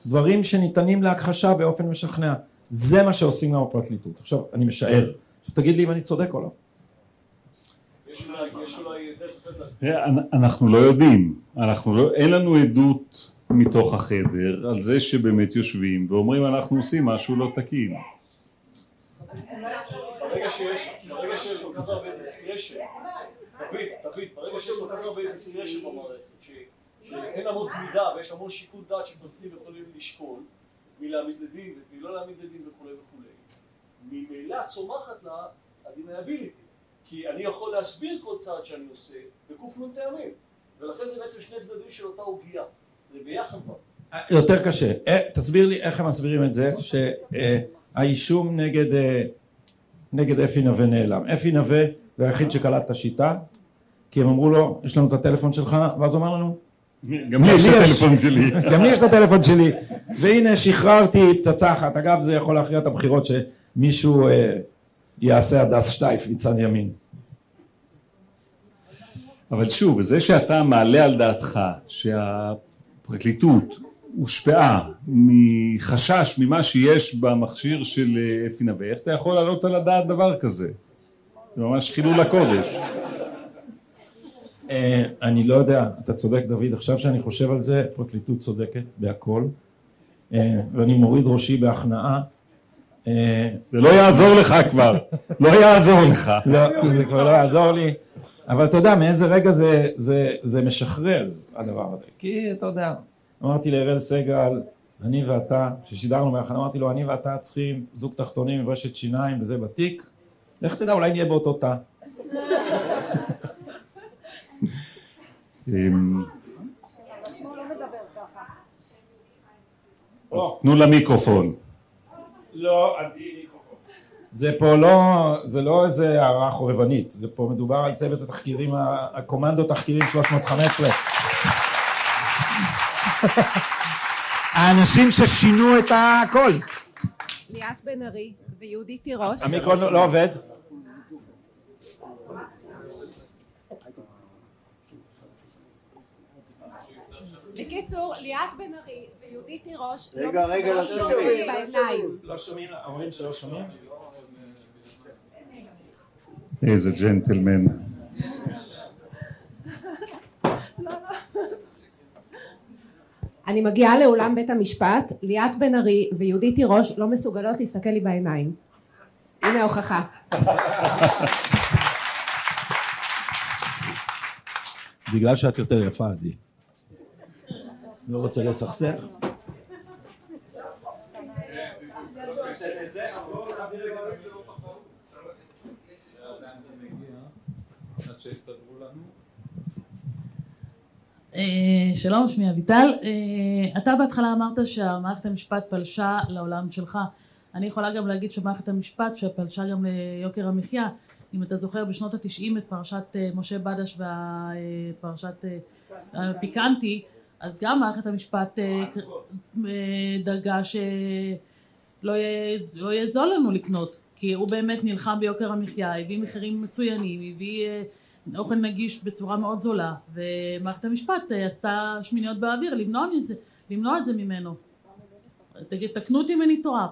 דברים שניתנים להכחשה באופן משכנע. זה מה שעושים גם בפרקליטות. עכשיו, אני משער. תגיד לי אם אני צודק או לא. אנחנו לא יודעים, אנחנו לא, אין לנו עדות מתוך החדר על זה שבאמת יושבים ואומרים אנחנו עושים משהו לא תקין. שיש, ברגע שיש כל כך הרבה דיסקרשן, תבין, תבין, ברגע שיש כל כך הרבה discretion במערכת, שאין המון מידה ויש המון שיקול דעת שפרקליטים יכולים לשקול, מי להעמיד לדין ומי לא להעמיד לדין וכולי וכולי, ממילא צומחת לה ה deniability, כי אני יכול להסביר כל צעד שאני עושה בק"ן טעמים, ולכן זה בעצם שני צדדים של אותה עוגייה, זה ביחד כבר. יותר קשה, אה, תסביר לי איך הם מסבירים את זה שהאישום נגד, אה, נגד אפי נווה נעלם, אפי נווה זה היחיד שקלט את השיטה כי הם אמרו לו יש לנו את הטלפון שלך ואז הוא אמר לנו גם לי יש את הטלפון שלי. גם לי יש את הטלפון שלי והנה שחררתי פצצה אחת אגב זה יכול להכריע את הבחירות שמישהו אה, יעשה הדס שטייף מצד ימין. אבל שוב זה שאתה מעלה על דעתך שהפרקליטות הושפעה מחשש ממה שיש במכשיר של אה, אפי נווה, איך אתה יכול לעלות על הדעת דבר כזה? זה ממש חילול הקודש. אה, אני לא יודע, אתה צודק דוד, עכשיו שאני חושב על זה, פרקליטות צודקת בהכל, אה, ואני מוריד ראשי בהכנעה. זה לא יעזור לך כבר, לא יעזור לך. לא, זה כבר לא יעזור לי, אבל אתה יודע מאיזה רגע זה, זה, זה משחרר הדבר הזה, כי אתה יודע, אמרתי לאראל סגל, אני ואתה, כששידרנו ביחד, אמרתי לו, אני ואתה צריכים זוג תחתונים עם רשת שיניים וזה בתיק, לך תדע, אולי נהיה באותו תא. אמ, תנו לה מיקרופון. לא, זה פה לא, זה לא איזה הערה חובבנית, זה פה מדובר על צוות התחקירים, הקומנדו תחקירים 315. האנשים ששינו את הכל. ליאת בן ארי ויהודית תירוש. המיקרון לא עובד. בקיצור, ליאת בן ארי ויהודית תירוש לא רגע, רגע, לא מסוגלות שומעים. לראות לי בעיניים. לא שומעים, אומרים שלא שומעים? איזה ג'נטלמן. אני מגיעה לאולם בית המשפט, ליאת בן ארי ויהודית תירוש לא מסוגלות להסתכל לי בעיניים. הנה ההוכחה. בגלל שאת יותר יפה עדי. לא רוצה לסכסך. אה, שלום, שמי אביטל. אה, אתה בהתחלה אמרת שהמערכת המשפט פלשה לעולם שלך. אני יכולה גם להגיד שמערכת המשפט שפלשה גם ליוקר המחיה. אם אתה זוכר בשנות התשעים את פרשת אה, משה בדש והפרשת הפיקנטי, אז גם מערכת המשפט דאגה שלא יהיה, לא יהיה זול לנו לקנות, כי הוא באמת נלחם ביוקר המחיה, הביא מחירים מצוינים, הביא אוכל נגיש בצורה מאוד זולה ומערכת המשפט אה, עשתה שמיניות באוויר למנוע את זה, למנוע את זה ממנו. תגיד, תקנו אותי אם אני טועה.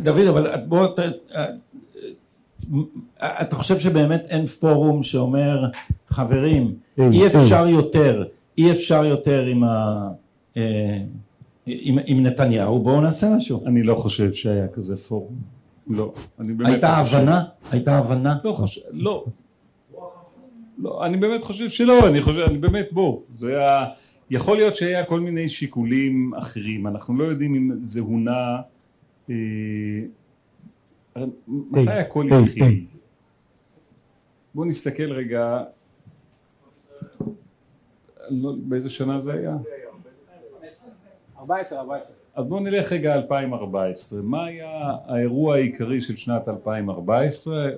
דוד, אבל את- בוא, ת- אה, אתה חושב שבאמת אין פורום שאומר, חברים, אי אפשר יותר, אי אפשר יותר עם ה... עם, עם נתניהו, בואו נעשה משהו. אני לא חושב שהיה כזה פורום. לא. אני באמת הייתה לא חושב. הבנה? הייתה הבנה? לא חושב, לא. לא, אני באמת חושב שלא, אני חושב, אני באמת, בוא, זה היה, יכול להיות שהיה כל מיני שיקולים אחרים, אנחנו לא יודעים אם זה הונע, אה, מתי הכל התחיל? בוא נסתכל רגע, לא, באיזה שנה זה היה? 14, 14. אז בואו נלך רגע 2014, מה היה האירוע העיקרי של שנת 2014?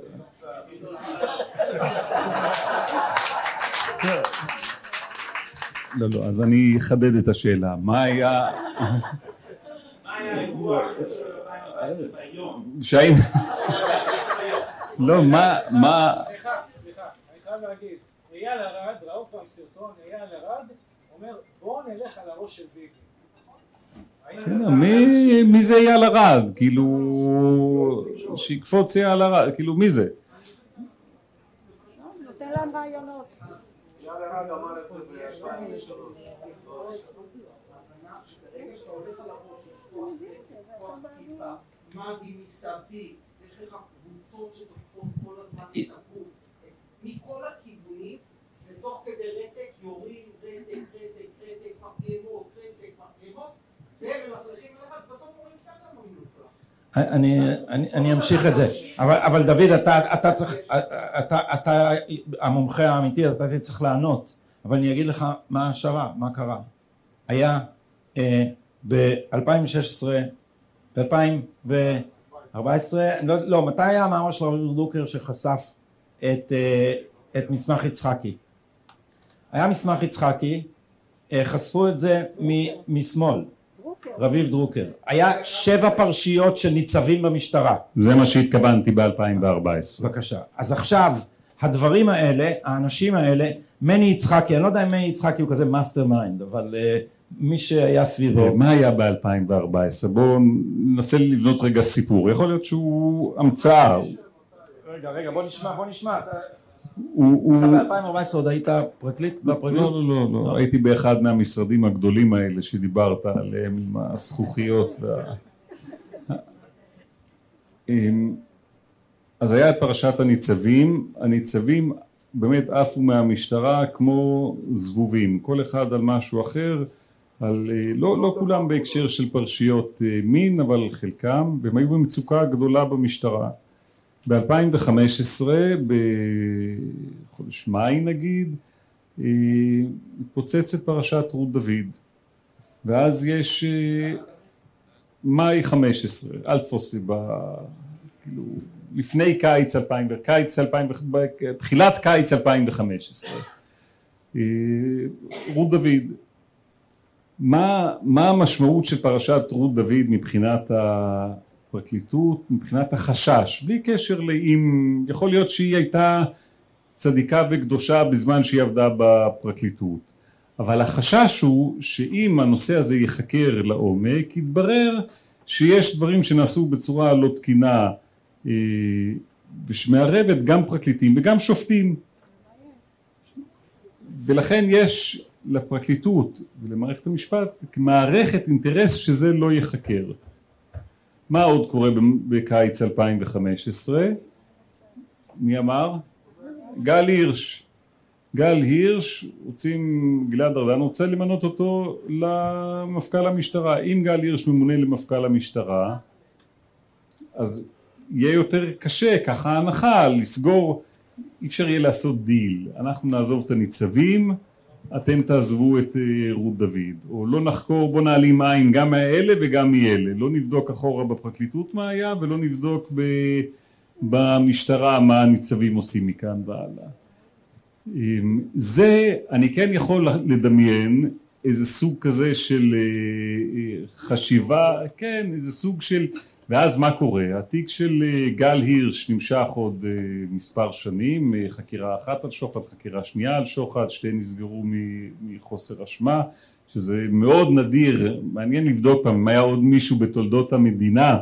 לא, לא, אז אני אחדד את השאלה, מה היה... שהיינו... לא, מה, מה... סליחה, סליחה, אני חייב להגיד, אייל ארד, ראו פעם סרטון, אייל ארד, אומר בואו נלך על הראש של ביבי. לא, מי, זה אייל ארד? כאילו... שיקפוץ אייל ארד, כאילו מי זה? מכל הכיוונים ותוך כדי רתק יורים רתק, רתק, רתק, מפעמות, רתק, מפעמות ומלכלכים עליך ובסוף אומרים שאתה גם מלוכלך אני, אמשיך את זה, אבל, דוד אתה, צריך, אתה, המומחה האמיתי אז אתה צריך לענות, אבל אני אגיד לך מה השערה, מה קרה. היה אה, ב-2016, ב-2014, לא, לא, מתי היה המאמר של רביב דרוקר שחשף את, אה, את מסמך יצחקי? היה מסמך יצחקי, אה, חשפו את זה משמאל, רביב דרוקר. היה שבע פרשיות של ניצבים במשטרה. זה מה שהתכוונתי ב-2014. בבקשה. אז עכשיו, הדברים האלה, האנשים האלה, מני יצחקי, אני לא יודע אם מני יצחקי הוא כזה mastermind, אבל uh, מי שהיה סביבו... מה היה ב-2014? בואו ננסה לבנות רגע סיפור. יכול להיות שהוא המצאה. רגע, רגע, בוא נשמע, בוא נשמע. אתה הוא... ב-2014 עוד היית פרקליט בפרקליט? לא, לא, לא, לא. הייתי באחד מהמשרדים הגדולים האלה שדיברת עליהם עם הזכוכיות וה... אמ, אז היה את פרשת הניצבים, הניצבים באמת עפו מהמשטרה כמו זבובים, כל אחד על משהו אחר, על, אה, לא, לא כולם בהקשר של פרשיות אה, מין, אבל חלקם, והם היו במצוקה גדולה במשטרה. ב-2015, בחודש מאי נגיד, אה, מתפוצצת פרשת רות דוד, ואז יש מאי 15, אל תפוס לי ב... כאילו, לפני קיץ 2000, קיץ 2000, תחילת קיץ 2015. רות דוד, מה, מה המשמעות של פרשת רות דוד מבחינת הפרקליטות, מבחינת החשש, בלי קשר לאם, יכול להיות שהיא הייתה צדיקה וקדושה בזמן שהיא עבדה בפרקליטות, אבל החשש הוא שאם הנושא הזה ייחקר לעומק, יתברר שיש דברים שנעשו בצורה לא תקינה אה, ושמערבת גם פרקליטים וגם שופטים ולכן יש לפרקליטות ולמערכת המשפט כמערכת אינטרס שזה לא ייחקר. מה עוד קורה בקיץ 2015? מי אמר? גל הירש. גל הירש, רוצים, גלעד ארדן רוצה למנות אותו למפכ"ל המשטרה. אם גל הירש ממונה למפכ"ל המשטרה, אז יהיה יותר קשה, ככה ההנחה, לסגור, אי אפשר יהיה לעשות דיל. אנחנו נעזוב את הניצבים, אתם תעזבו את רות דוד, או לא נחקור, בוא נעלים עין גם מאלה וגם מאלה, לא נבדוק אחורה בפרקליטות מה היה ולא נבדוק ב, במשטרה מה הניצבים עושים מכאן והלאה. זה, אני כן יכול לדמיין איזה סוג כזה של חשיבה, כן, איזה סוג של, ואז מה קורה? התיק של גל הירש נמשך עוד מספר שנים, חקירה אחת על שוחד, חקירה שנייה על שוחד, שתיהן נסגרו מחוסר אשמה, שזה מאוד נדיר, מעניין לבדוק פעם אם היה עוד מישהו בתולדות המדינה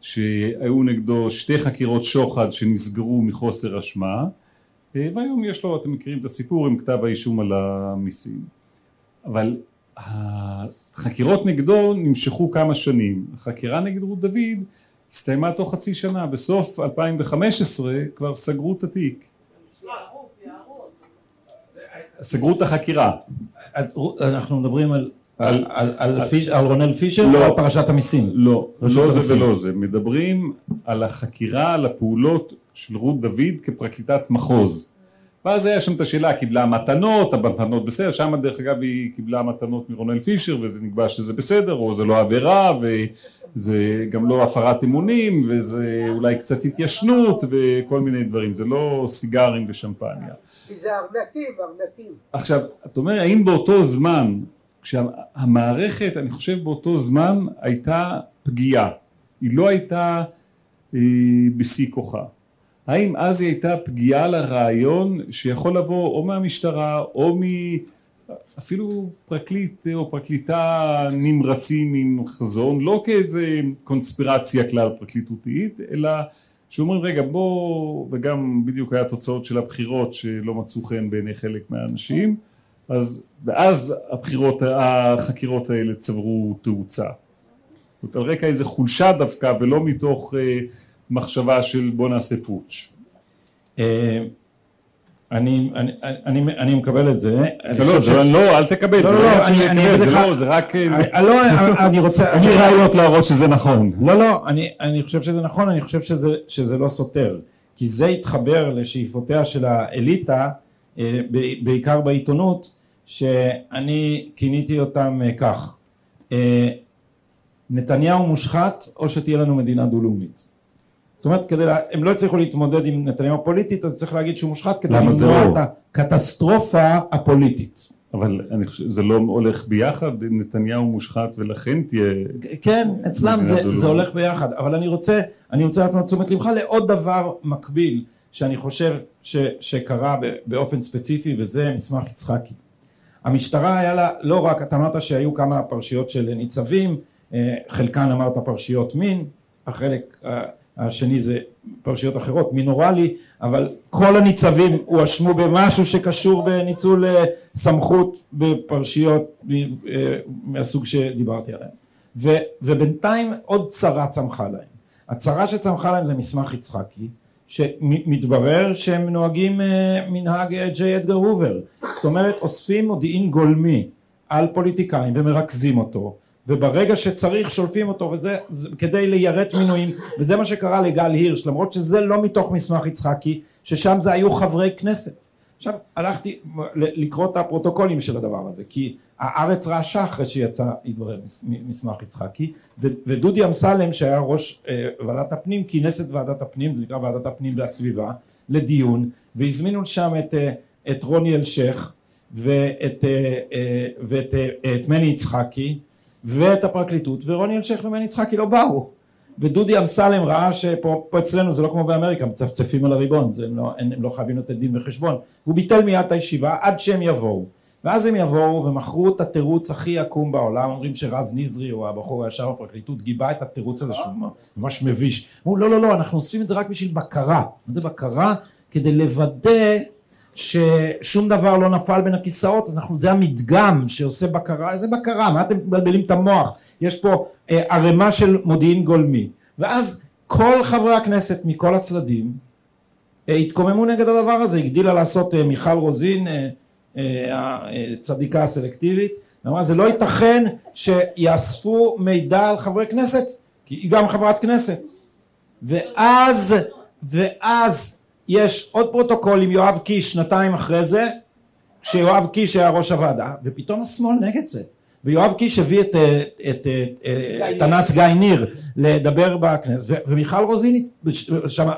שהיו נגדו שתי חקירות שוחד שנסגרו מחוסר אשמה והיום יש לו, אתם מכירים את הסיפור עם כתב האישום על המיסים אבל החקירות נגדו נמשכו כמה שנים, החקירה נגד רות דוד הסתיימה תוך חצי שנה, בסוף 2015 כבר סגרו את התיק סגרו את החקירה אנחנו מדברים על על, על, על, פיש, על רונל פישר לא, או על פרשת המיסים? לא, לא זה. ולא זה, מדברים על החקירה, על הפעולות של רות דוד כפרקליטת מחוז. ואז היה שם את השאלה, קיבלה מתנות, המתנות בסדר, שם דרך אגב היא קיבלה מתנות מרונל פישר וזה נקבע שזה בסדר, או זה לא עבירה, וזה גם לא הפרת אמונים, וזה אולי קצת התיישנות וכל מיני דברים, זה לא סיגרים ושמפניה. כי זה ארנקים, ארנקים. עכשיו, אתה אומר, האם באותו זמן, כשהמערכת, אני חושב באותו זמן, הייתה פגיעה, היא לא הייתה אה, בשיא כוחה. האם אז היא הייתה פגיעה לרעיון שיכול לבוא או מהמשטרה או מ... אפילו פרקליט או פרקליטה נמרצים עם חזון, לא כאיזה קונספירציה כלל פרקליטותית, אלא שאומרים רגע בוא, וגם בדיוק היה תוצאות של הבחירות שלא מצאו חן בעיני חלק מהאנשים, אז, ואז הבחירות, החקירות האלה צברו תאוצה. זאת אומרת, על רקע איזה חולשה דווקא ולא מתוך אה, מחשבה של בוא נעשה פוטש. אה, אני, אני, אני, אני מקבל את זה. לא, אני לא, לא, אל תקבל, לא, זה לא, לא, אני- אני אגיד לך- לא, זה רק, אה, אני- לא, אני רוצה... אין לי ראיות להראות שזה נכון. לא, לא, אני, אני חושב שזה נכון, אני חושב שזה, שזה לא סותר. כי זה התחבר לשאיפותיה של האליטה, אה, בעיקר בעיתונות, שאני כיניתי אותם אה, כך: אה, נתניהו מושחת או שתהיה לנו מדינה דו-לאומית. זאת אומרת, כדי, לה- הם לא הצליחו להתמודד עם נתניהו פוליטית, אז צריך להגיד שהוא מושחת כדי למנוע לא? את הקטסטרופה הפוליטית. אבל אני חושב, זה לא הולך ביחד, נתניהו מושחת ולכן תהיה... כן, אצלם זה, דו-לאומית. זה הולך ביחד, אבל אני רוצה, אני רוצה להפנות תשומת לבך לעוד דבר מקביל שאני חושב ש, שקרה באופן ספציפי וזה מסמך יצחקי. המשטרה היה לה לא רק, אתה אמרת שהיו כמה פרשיות של ניצבים, אה, חלקן אמרת פרשיות מין, החלק השני זה פרשיות אחרות, מינורלי, אבל כל הניצבים הואשמו במשהו שקשור בניצול אה, סמכות בפרשיות אה, מהסוג שדיברתי עליהן. ו, ובינתיים עוד צרה צמחה להם. הצרה שצמחה להם זה מסמך יצחקי, שמתברר שהם נוהגים אה, מנהג ג'יי אדגר הובר. זאת אומרת, אוספים מודיעין גולמי על פוליטיקאים ומרכזים אותו, וברגע שצריך שולפים אותו, וזה זה, כדי ליירט מינויים, וזה מה שקרה לגל הירש, למרות שזה לא מתוך מסמך יצחקי, ששם זה היו חברי כנסת. עכשיו הלכתי לקרוא את הפרוטוקולים של הדבר הזה כי הארץ רעשה אחרי שיצא התברר מס- מסמך יצחקי ודודי אמסלם שהיה ראש אה, ועדת הפנים כינס את ועדת הפנים זה נקרא ועדת הפנים והסביבה לדיון והזמינו שם את, אה, את רוני אלשיך ואת, אה, ואת אה, את מני יצחקי ואת הפרקליטות ורוני אלשיך ומני יצחקי לא באו. ודודי אמסלם ראה שפה פה אצלנו זה לא כמו באמריקה מצפצפים על הריבון הם, לא, הם, לא חייבים לתת דין וחשבון. הוא ביטל מיד את הישיבה עד שהם יבואו. ואז הם יבואו ומכרו את התירוץ הכי עקום בעולם אומרים שרז נזרי או הבחור הישר בפרקליטות גיבה את התירוץ הזה שהוא ממש מביש. אמרו לא לא לא אנחנו עושים את זה רק בשביל בקרה. מה זה בקרה? כדי לוודא ששום דבר לא נפל בין הכיסאות אנחנו זה המדגם שעושה בקרה. איזה בקרה? מה אתם מבלבלים את המוח? יש פה אה, ערימה של מודיעין גולמי. ואז כל חברי הכנסת מכל הצדדים אה, התקוממו נגד הדבר הזה. הגדילה לעשות אה, מיכל רוזין אה, אה, הצדיקה הסלקטיבית. אמרה זה לא ייתכן שיאספו מידע על חברי כנסת כי היא גם חברת כנסת. ואז ואז יש עוד פרוטוקול עם יואב קיש שנתיים אחרי זה כשיואב קיש היה ראש הוועדה ופתאום השמאל נגד זה. ויואב קיש הביא את, אה, את, את, את תנ"צ גיא ניר לדבר בכנסת ומיכל רוזין שם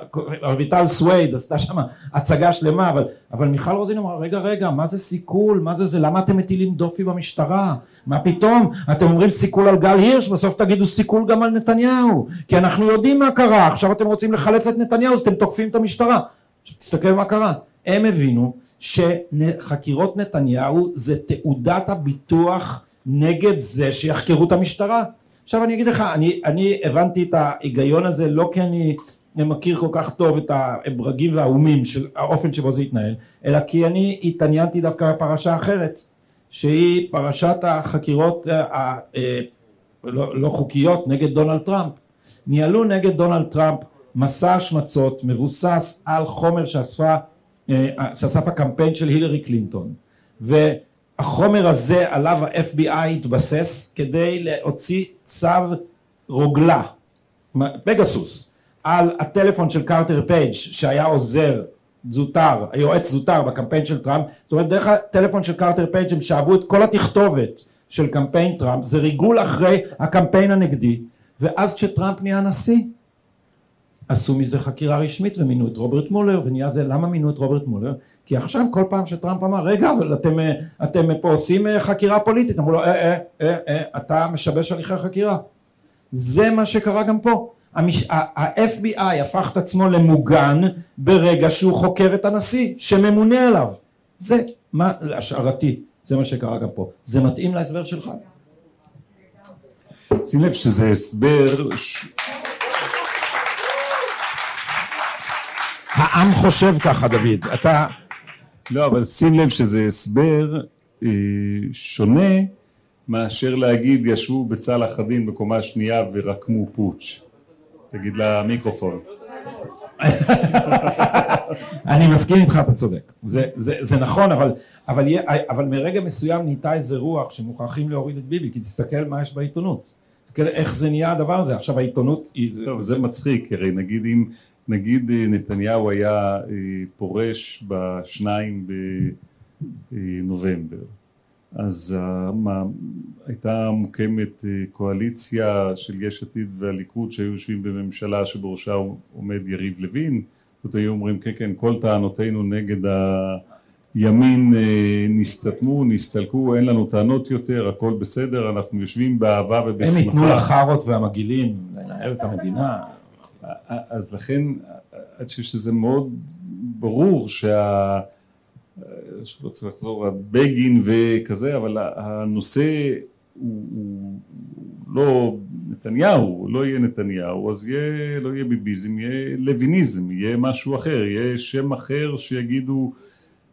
רויטל סווייד עשתה שם הצגה שלמה אבל, אבל מיכל רוזין אמרה רגע רגע מה זה סיכול? מה זה זה? למה אתם מטילים דופי במשטרה? מה פתאום? אתם אומרים סיכול על גל הירש בסוף תגידו סיכול גם על נתניהו. כי אנחנו יודעים מה קרה עכשיו אתם רוצים לחלץ את נתניהו אז אתם תוקפים את המשטרה תסתכל מה קרה הם הבינו שחקירות נתניהו זה תעודת הביטוח נגד זה שיחקרו את המשטרה. עכשיו אני אגיד לך, אני, אני הבנתי את ההיגיון הזה לא כי אני מכיר כל כך טוב את הברגים והאומים של האופן שבו זה התנהל, אלא כי אני התעניינתי דווקא בפרשה אחרת, שהיא פרשת החקירות ה- ה- לא, לא חוקיות נגד דונלד טראמפ. ניהלו נגד דונלד טראמפ מסע השמצות מבוסס על חומר שאספה, אה, שאסף הקמפיין של הילרי קלינטון. והחומר הזה עליו ה-FBI התבסס כדי להוציא צו רוגלה, פגסוס, על הטלפון של קרטר פייג' שהיה עוזר זוטר, היועץ זוטר בקמפיין של טראמפ, זאת אומרת דרך הטלפון של קרטר פייג' הם שאבו את כל התכתובת של קמפיין טראמפ, זה ריגול אחרי הקמפיין הנגדי, ואז כשטראמפ נהיה נשיא, עשו מזה חקירה רשמית ומינו את רוברט מולר ונהיה זה למה מינו את רוברט מולר? כי עכשיו כל פעם שטראמפ אמר רגע אבל אתם, אה, אתם פה עושים אה, חקירה פוליטית אמרו לו אה אה אה אה אתה משבש הליכי חקירה זה מה שקרה גם פה. המש... ה-FBI הפך את עצמו למוגן ברגע שהוא חוקר את הנשיא שממונה עליו. זה מה להשערתי זה מה שקרה גם פה. זה מתאים להסבר שלך? שים לב שזה הסבר העם חושב ככה דוד, אתה... לא, אבל שים לב שזה הסבר אה, שונה מאשר להגיד ישבו בצלאח א-דין בקומה שנייה ורקמו פוטש. תגיד למיקרופון. אני מסכים איתך, אתה צודק. זה, זה, זה נכון, אבל, אבל, אבל מרגע מסוים נהייתה איזה רוח שמוכרחים להוריד את ביבי, כי תסתכל מה יש בעיתונות. תסתכל איך זה נהיה הדבר הזה. עכשיו העיתונות היא... טוב, זה מצחיק, הרי נגיד אם, נגיד אה, נתניהו היה אה, פורש בשניים בנובמבר, אז אה, מה, הייתה מוקמת קואליציה של יש עתיד והליכוד שהיו יושבים בממשלה שבראשה עומד יריב לוין, זאת היו אומרים כן כן כל טענותינו נגד הימין נסתתמו, נסתלקו, אין לנו טענות יותר, הכל בסדר, אנחנו יושבים באהבה הם ובשמחה. ייתנו לחארות והמגעילים לנהל את המדינה. אז לכן אני חושב שזה מאוד ברור שה... שלא צריך לחזור, הבגין וכזה, אבל הנושא הוא, הוא לא נתניהו, לא יהיה נתניהו, אז יהיה, לא יהיה ביביזם, יהיה לויניזם, יהיה משהו אחר, יהיה שם אחר שיגידו,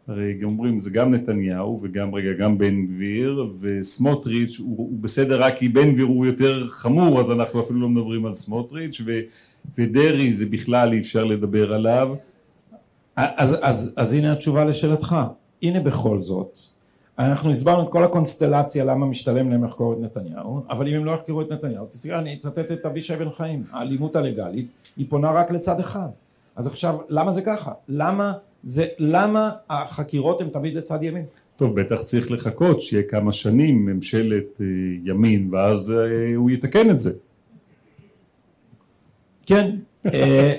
הרי גם אומרים זה גם נתניהו וגם רגע גם בן גביר וסמוטריץ' הוא, הוא בסדר רק כי בן גביר הוא יותר חמור אז אנחנו אפילו לא מדברים על סמוטריץ' ו, ודרעי זה בכלל אי אפשר לדבר עליו אז, אז, אז הנה התשובה לשאלתך. הנה בכל זאת, אנחנו הסברנו את כל הקונסטלציה למה משתלם להם לחקור את נתניהו, אבל אם הם לא יחקרו את נתניהו, תסתכל, אני אצטט את אבישי בן חיים, האלימות הלגלית היא פונה רק לצד אחד. אז עכשיו, למה זה ככה? למה, זה, למה החקירות הן תמיד לצד ימין? טוב בטח צריך לחכות שיהיה כמה שנים ממשלת אה, ימין ואז אה, הוא יתקן את זה כן, אה,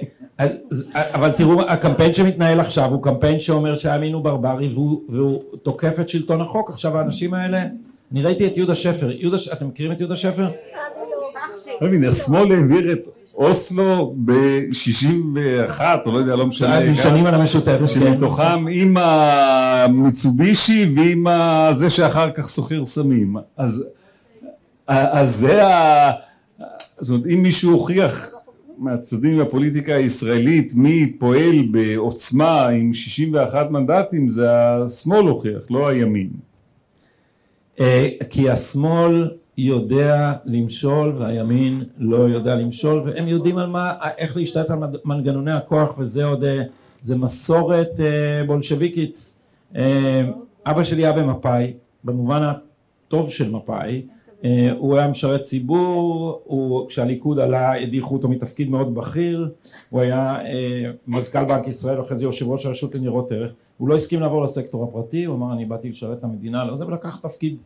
אבל תראו, הקמפיין שמתנהל עכשיו הוא קמפיין שאומר שהימין הוא ברברי והוא, והוא תוקף את שלטון החוק. עכשיו האנשים האלה, אני ראיתי את יהודה שפר, יהודה, אתם מכירים את יהודה שפר? לא מבין, השמאל העביר את אוסלו ב-61 או לא יודע לא משנה הם נשענים על המשותפת, כן. שמתוכם עם המיצובישי ועם זה שאחר כך סוחר סמים אז זה ה... זאת אומרת אם מישהו הוכיח מהצדדים בפוליטיקה הישראלית מי פועל בעוצמה עם 61 מנדטים זה השמאל הוכיח לא הימין אה, כי השמאל יודע למשול והימין לא יודע למשול והם יודעים על מה, איך להשתלט על מנגנוני הכוח וזה עוד, אה, זה מסורת אה, בולשביקית. אבא שלי היה במפא"י, במובן הטוב של מפא"י, הוא היה משרת ציבור, הוא, כשהליכוד עלה הדיחו אותו מתפקיד מאוד בכיר, הוא היה אה, מזכ"ל בנק ישראל ואחרי זה יושב ראש הרשות לניירות ערך, הוא לא הסכים לעבור לסקטור הפרטי, הוא אמר אני באתי לשרת את המדינה, לא זה, ולקח תפקיד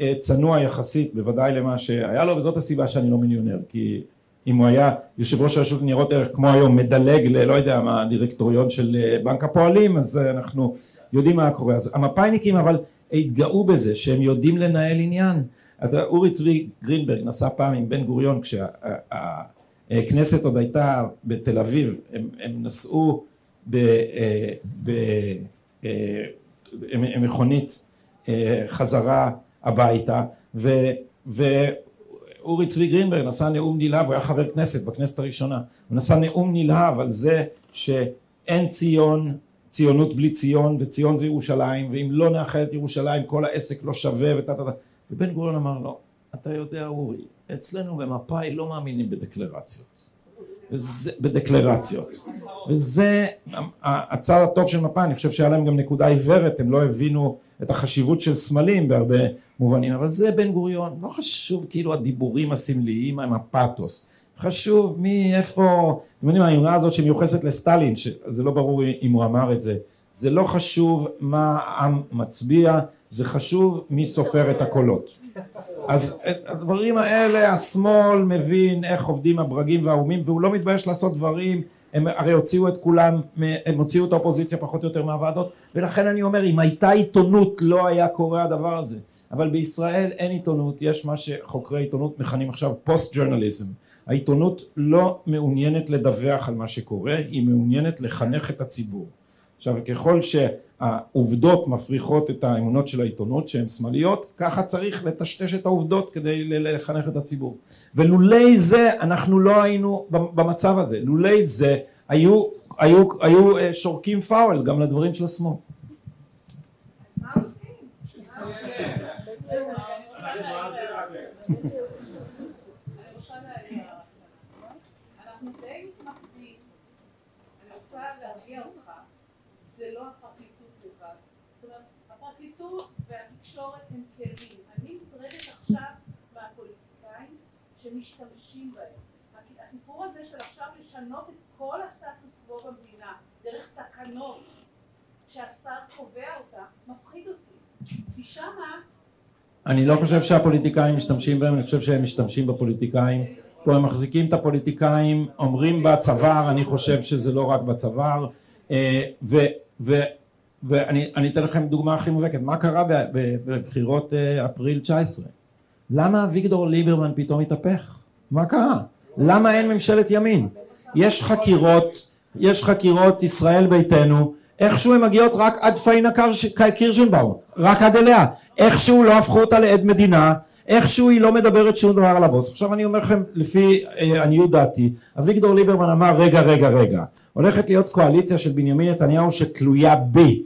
אה, צנוע יחסית, בוודאי למה שהיה לו, וזאת הסיבה שאני לא מיליונר, כי אם הוא היה יושב ראש הרשות לניירות ערך כמו היום, מדלג ללא יודע מה, הדירקטוריון של אה, בנק הפועלים, אז אה, אנחנו יודעים מה קורה. אז המפא"יניקים אבל התגאו בזה שהם יודעים לנהל עניין. אז אורי צבי גרינברג נסע פעם עם בן גוריון כשהכנסת עוד הייתה בתל אביב, הם, הם נסעו במכונית אה, חזרה הביתה ו, ואורי צבי גרינברג נשא נאום נלהב, הוא היה חבר כנסת בכנסת הראשונה, הוא נשא נאום נלהב על זה שאין ציון, ציונות בלי ציון וציון זה ירושלים ואם לא נאחד את ירושלים כל העסק לא שווה וטה טה טה ובן גוריון אמר לו אתה יודע אורי אצלנו במפא"י לא מאמינים בדקלרציות. וזה, בדקלרציות. וזה הצד הטוב של מפא"י אני חושב שהיה להם גם נקודה עיוורת הם לא הבינו את החשיבות של סמלים בהרבה מובנים אבל זה בן גוריון. לא חשוב כאילו הדיבורים הסמליים עם הפאתוס. חשוב מי איפה אתם יודעים האמרה הזאת שמיוחסת לסטלין שזה לא ברור אם הוא אמר את זה. זה לא חשוב מה העם מצביע זה חשוב מי סופר את הקולות. אז את הדברים האלה השמאל מבין איך עובדים הברגים והאומים והוא לא מתבייש לעשות דברים הם הרי הוציאו את כולם, הם הוציאו את האופוזיציה פחות או יותר מהוועדות ולכן אני אומר אם הייתה עיתונות לא היה קורה הדבר הזה. אבל בישראל אין עיתונות יש מה שחוקרי עיתונות מכנים עכשיו פוסט ג'ורנליזם העיתונות לא מעוניינת לדווח על מה שקורה היא מעוניינת לחנך את הציבור. עכשיו ככל שהעובדות מפריחות את האמונות של העיתונות שהן שמאליות ככה צריך לטשטש את העובדות כדי לחנך את הציבור. ולולי זה אנחנו לא היינו במצב הזה. לולי זה היו היו, היו אה, שורקים פאול גם לדברים של השמאל. אנחנו די מתמקדים, אני רוצה להרגיע אותך, זה לא הפרקליטות לבד. זאת אומרת, הפרקליטות והתקשורת הם כלים. אני מוטרדת עכשיו מהפוליטיקאים שמשתמשים בהם. הסיפור הזה של עכשיו לשנות את כל הסטטוס קוו במדינה דרך תקנות שהשר קובע אותה, מפחיד אותי. כי שמה אני לא חושב שהפוליטיקאים משתמשים בהם, אני חושב שהם משתמשים בפוליטיקאים. פה הם מחזיקים את הפוליטיקאים, אומרים בצוואר, אני חושב שזה לא רק בצוואר, אה, ו- ו- ואני אני אתן לכם דוגמה הכי מובהקת, מה קרה בבחירות אה, אפריל 19? למה אביגדור ליברמן פתאום התהפך? מה קרה? למה אין ממשלת ימין? יש חקירות, יש חקירות ישראל ביתנו, איכשהו הן מגיעות רק עד פאינה קירשנבאום, רק עד אליה, איכשהו לא הפכו אותה לעד מדינה, איכשהו היא לא מדברת שום דבר על הבוס. עכשיו אני אומר לכם, לפי אה, עניות דעתי, אביגדור ליברמן אמר רגע רגע רגע, הולכת להיות קואליציה של בנימין נתניהו שתלויה בי.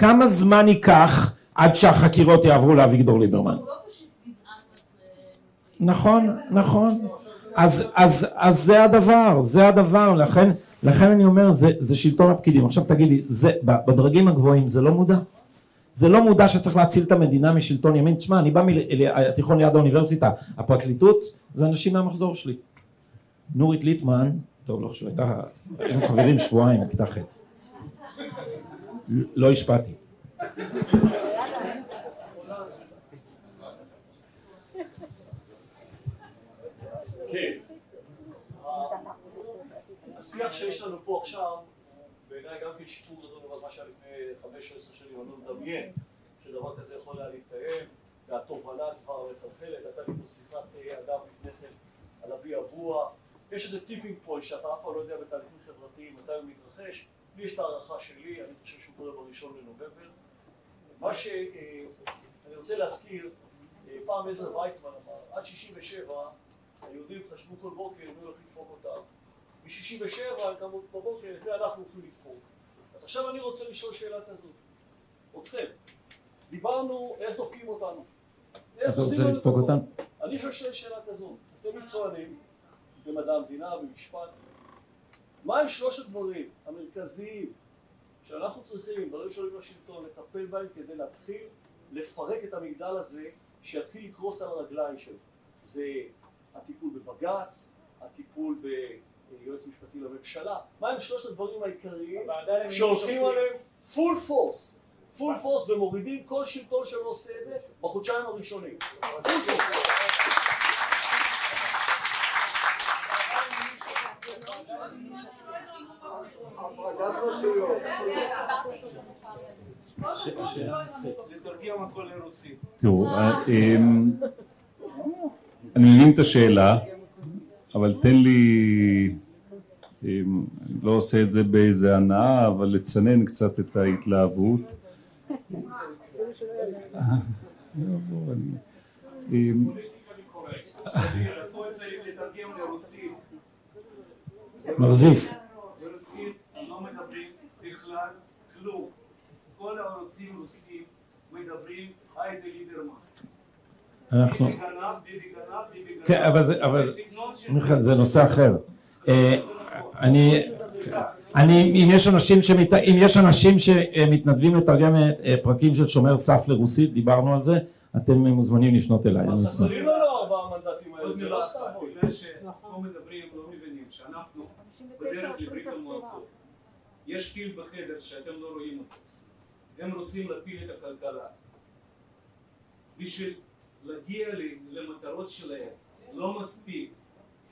כמה זמן ייקח עד שהחקירות יעברו לאביגדור ליברמן? נכון, נכון. אז, אז, אז זה הדבר, זה הדבר, לכן, לכן אני אומר, זה, זה שלטון הפקידים. עכשיו תגיד לי, זה, בדרגים הגבוהים זה לא מודע? זה לא מודע שצריך להציל את המדינה משלטון ימין. תשמע, אני בא מהתיכון ליד האוניברסיטה, הפרקליטות זה אנשים מהמחזור שלי. נורית ליטמן, טוב, לא חשוב, הייתה, היינו חברים שבועיים בכיתה ח'. לא השפעתי. השיח שיש לנו פה עכשיו, בעיניי גם כן שיפור גדול על מה שהיה לפני חמש עשר שנים, אני לא מדמיין שדבר כזה יכול היה להתקיים, והתובנה כבר מחלחלת, הייתה לי פה שיחת אדם לפני כן על אבי אבוע, יש איזה tipping point שאתה אף פעם לא יודע בתהליכים חברתיים מתי הוא מתרחש, לי יש את ההערכה שלי, אני חושב קורה בראשון לנובמבר. מה שאני רוצה להזכיר, פעם עזר ויצמן אמר, עד 67 היהודים חשבו כל בוקר מי הולך לדפוק אותם. מ-67 גם בבוקר, מי אנחנו הולכים לדפוק. אז עכשיו אני רוצה לשאול שאלה כזאת. אתכם, דיברנו איך דופקים אותנו. אתה רוצה לדפוק אותנו? אני שואל שאלה כזאת. אתם מקצוענים במדע המדינה, במשפט. מהם שלושת הדברים המרכזיים שאנחנו צריכים ברגע שעולים לשלטון לטפל בהם כדי להתחיל לפרק את המגדל הזה שיתחיל לקרוס על הרגליים שלו? זה הטיפול בבג"ץ, הטיפול ביועץ משפטי לממשלה, מהם שלושת הדברים העיקריים שהולכים עליהם? full force, full force ומורידים כל שלטון שלא עושה את זה בחודשיים הראשונים. תראו, אני מבין את השאלה, אבל תן לי, אני לא עושה את זה באיזה הנאה, אבל לצנן קצת את ההתלהבות. מרזיס. ברוסית לא מדברים בכלל כלום. כל הערוצים רוסים מדברים היידה ליברמן. אנחנו... ביבי גנב, ביבי גנב, ביבי גנב. כן, אבל זה, אבל, מיכאל, זה נושא אחר. אה, אני, אני, אם יש אנשים שמת, אם יש אנשים שמתנדבים לתרגם אה, פרקים של שומר סף לרוסית, דיברנו על זה, אתם מוזמנים לפנות אליי. אשמח. חסרים לנו ארבעה מנדטים האלה, זה לא אחת, סתם. בגלל שפה מדברים, לא מבינים, שאנחנו בדרך לברית המועצות. יש פיל בחדר שאתם לא רואים אותו. הם רוצים להפיל את הכלכלה. בשביל להגיע למטרות שלהם, לא מספיק.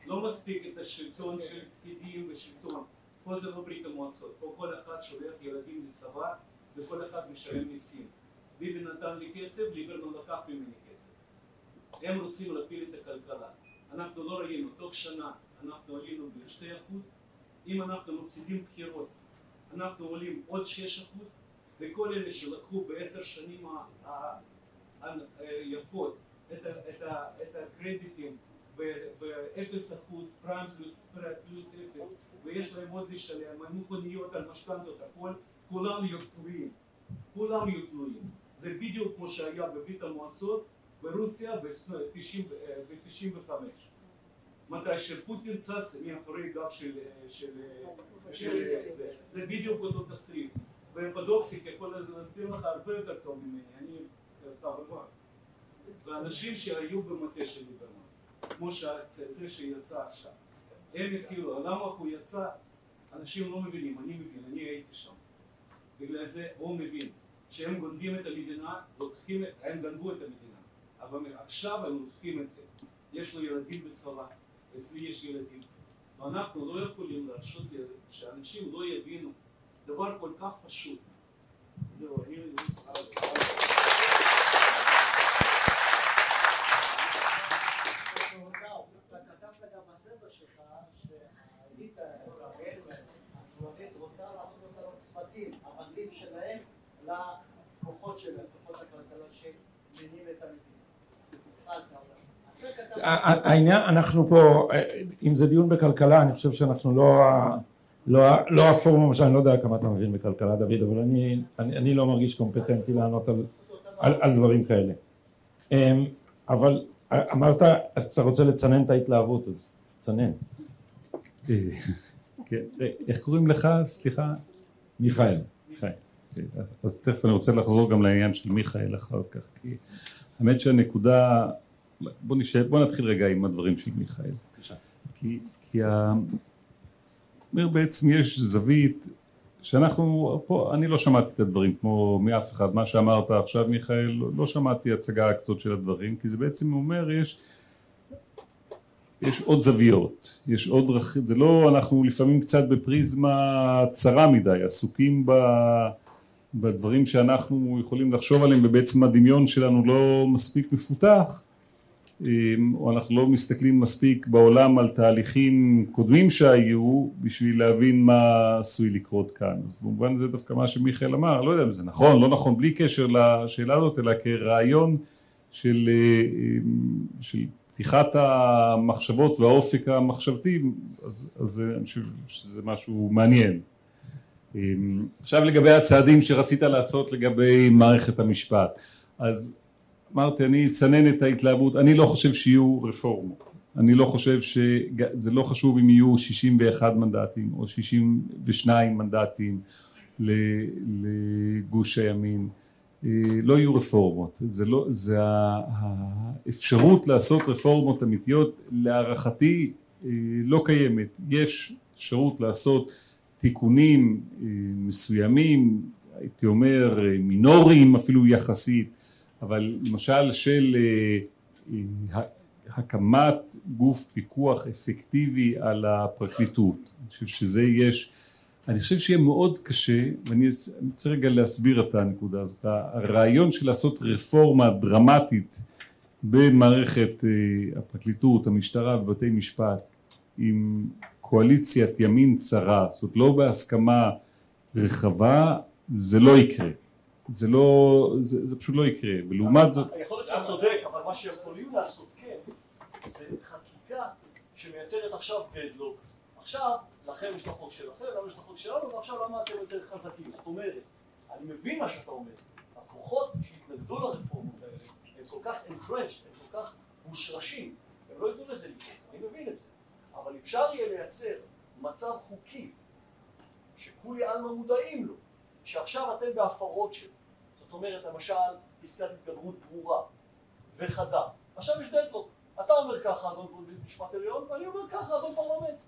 לא מספיק את השלטון של פקידים ושלטון. פה זה לא ברית המועצות, פה כל אחד שולח ילדים לצבא וכל אחד משלם מיסים. ביבי נתן לי כסף, ליברמן לקח ממני כסף. הם רוצים להפיל את הכלכלה. אנחנו לא ראינו, תוך שנה אנחנו עלינו ב-2%, אם אנחנו מפסידים בחירות, אנחנו עולים עוד 6%, וכל אלה שלקחו בעשר שנים היפות את הקרדיטים ב-0 אחוז, פריים פלוס פלוס 0, ויש להם עוד לשלם, המכוניות על משכנתות, הכל, כולם יהיו תלויים, כולם יהיו תלויים. זה בדיוק כמו שהיה בברית המועצות ברוסיה ב-95. מתי שפוטין צץ מאחורי גב של... של, של זה, זה בדיוק אותו תסריט. ובדוקסיק יכול להסביר לך הרבה יותר טוב ממני, אני כמובן. ואנשים שהיו במטה של ליברמן, כמו שזה שיצא עכשיו, הם התחילו, למה הוא יצא? אנשים לא מבינים, אני מבין, אני הייתי שם. בגלל זה הוא מבין שהם גונבים את המדינה, לוקחים, הם גנבו את המדינה, אבל עכשיו הם לוקחים את זה. יש לו ילדים בצבא, אצלי יש ילדים, ואנחנו לא יכולים להרשות שאנשים לא יבינו דבר כל כך פשוט. זהו, אני... אתה כתבת גם בספר שלך שהאליטה הסלובית רוצה לעשות אותנו צוותים, הבנדים שלהם לכוחות שלהם, כוחות הכלכלה שמניעים את המדינה. העניין, אנחנו פה, אם זה דיון בכלכלה, אני חושב שאנחנו לא, לא, לא הפורום, אני לא יודע כמה אתה מבין בכלכלה דוד, אבל אני, אני, אני לא מרגיש קומפטנטי לענות על, על, על דברים כאלה. אמ, אבל אמרת שאתה רוצה לצנן את ההתלהבות, אז צנן. כן, איך קוראים לך? סליחה? מיכאל. מיכאל. אז תכף אני רוצה לחזור גם לעניין של מיכאל אחר כך, כי האמת שהנקודה, בוא, נשאר, בוא נתחיל רגע עם הדברים של מיכאל. כי, כי. אומר בעצם יש זווית שאנחנו, פה אני לא שמעתי את הדברים כמו מאף אחד, מה שאמרת עכשיו מיכאל, לא, שמעתי הצגה כזאת של הדברים, כי זה בעצם אומר יש יש עוד זוויות, יש עוד דרכים, זה לא, אנחנו לפעמים קצת בפריזמה צרה מדי, עסוקים ב, בדברים שאנחנו יכולים לחשוב עליהם ובעצם הדמיון שלנו לא מספיק מפותח או אנחנו לא מסתכלים מספיק בעולם על תהליכים קודמים שהיו בשביל להבין מה עשוי לקרות כאן. אז במובן זה דווקא מה שמיכאל אמר לא יודע אם זה נכון לא נכון בלי קשר לשאלה הזאת אלא כרעיון של, של פתיחת המחשבות והאופק המחשבתי אז, אז אני חושב שזה משהו מעניין. עכשיו לגבי הצעדים שרצית לעשות לגבי מערכת המשפט. אז אמרתי אני אצנן את ההתלהבות. אני לא חושב שיהיו רפורמות. אני לא חושב שזה לא חשוב אם יהיו 61 מנדטים או 62 מנדטים לגוש הימין. לא יהיו רפורמות. זה, לא, זה האפשרות לעשות רפורמות אמיתיות להערכתי לא קיימת. יש אפשרות לעשות תיקונים מסוימים הייתי אומר מינוריים אפילו יחסית אבל למשל של הקמת גוף פיקוח אפקטיבי על הפרקליטות אני חושב שזה יש אני חושב שיהיה מאוד קשה ואני רוצה רגע להסביר את הנקודה הזאת. הרעיון של לעשות רפורמה דרמטית במערכת הפרקליטות המשטרה ובתי משפט עם קואליציית ימין צרה זאת לא בהסכמה רחבה זה לא יקרה זה לא, זה, זה פשוט לא יקרה, ולעומת זאת... יכול להיות שאתה צודק, אבל מה שיכולים לעשות כן, זה חקיקה שמייצרת עכשיו דדלוק. עכשיו, לכם יש את החוק שלכם, לנו יש את החוק שלנו, ועכשיו למה אתם יותר חזקים? זאת אומרת, אני מבין מה שאתה אומר, הכוחות שהתנגדו לרפורמות האלה, הם כל כך entrenched, הם כל כך מושרשים, הם לא ידעו לזה לקרות, אני מבין את זה, אבל אפשר יהיה לייצר מצב חוקי שכולי עלמא מודעים לו, שעכשיו אתם בהפרות שלו. זאת אומרת, למשל, פסקת התגברות ברורה וחדה. עכשיו יש דדלוק. אתה אומר ככה, אדון בית משפט עליון, ואני אומר ככה, אדון פרלמנט.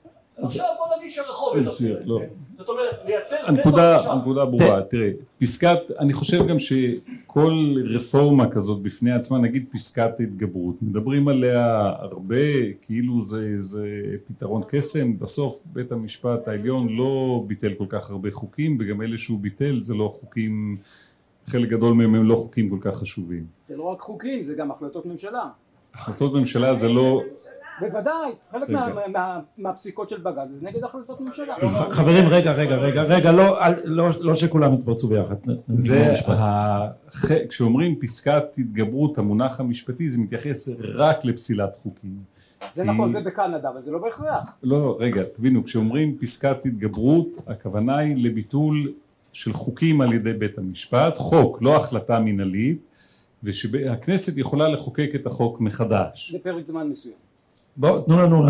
עכשיו בוא נגיד שהרחוב ידבר. לא. זאת אומרת, לייצר הנקודה, הנקודה ברורה, תראה, פסקת, אני חושב גם שכל רפורמה כזאת בפני עצמה, נגיד פסקת התגברות, מדברים עליה הרבה, כאילו זה, זה פתרון קסם, בסוף בית המשפט העליון לא ביטל כל כך הרבה חוקים, וגם אלה שהוא ביטל זה לא חוקים, חלק גדול מהם הם לא חוקים כל כך חשובים. זה לא רק חוקים, זה גם החלטות ממשלה. החלטות ממשלה זה לא... בוודאי, חלק מהפסיקות של בג"ץ זה נגד החלטות ממשלה. חברים רגע רגע רגע רגע לא שכולם יתפרצו ביחד. זה כשאומרים פסקת התגברות המונח המשפטי זה מתייחס רק לפסילת חוקים. זה נכון, זה בקנדה, אבל זה לא בהכרח. לא, רגע, תבינו, כשאומרים פסקת התגברות, הכוונה היא לביטול של חוקים על ידי בית המשפט, חוק, לא החלטה מינהלית, ושהכנסת יכולה לחוקק את החוק מחדש. לפרק זמן מסוים. בואו, תנו לנו,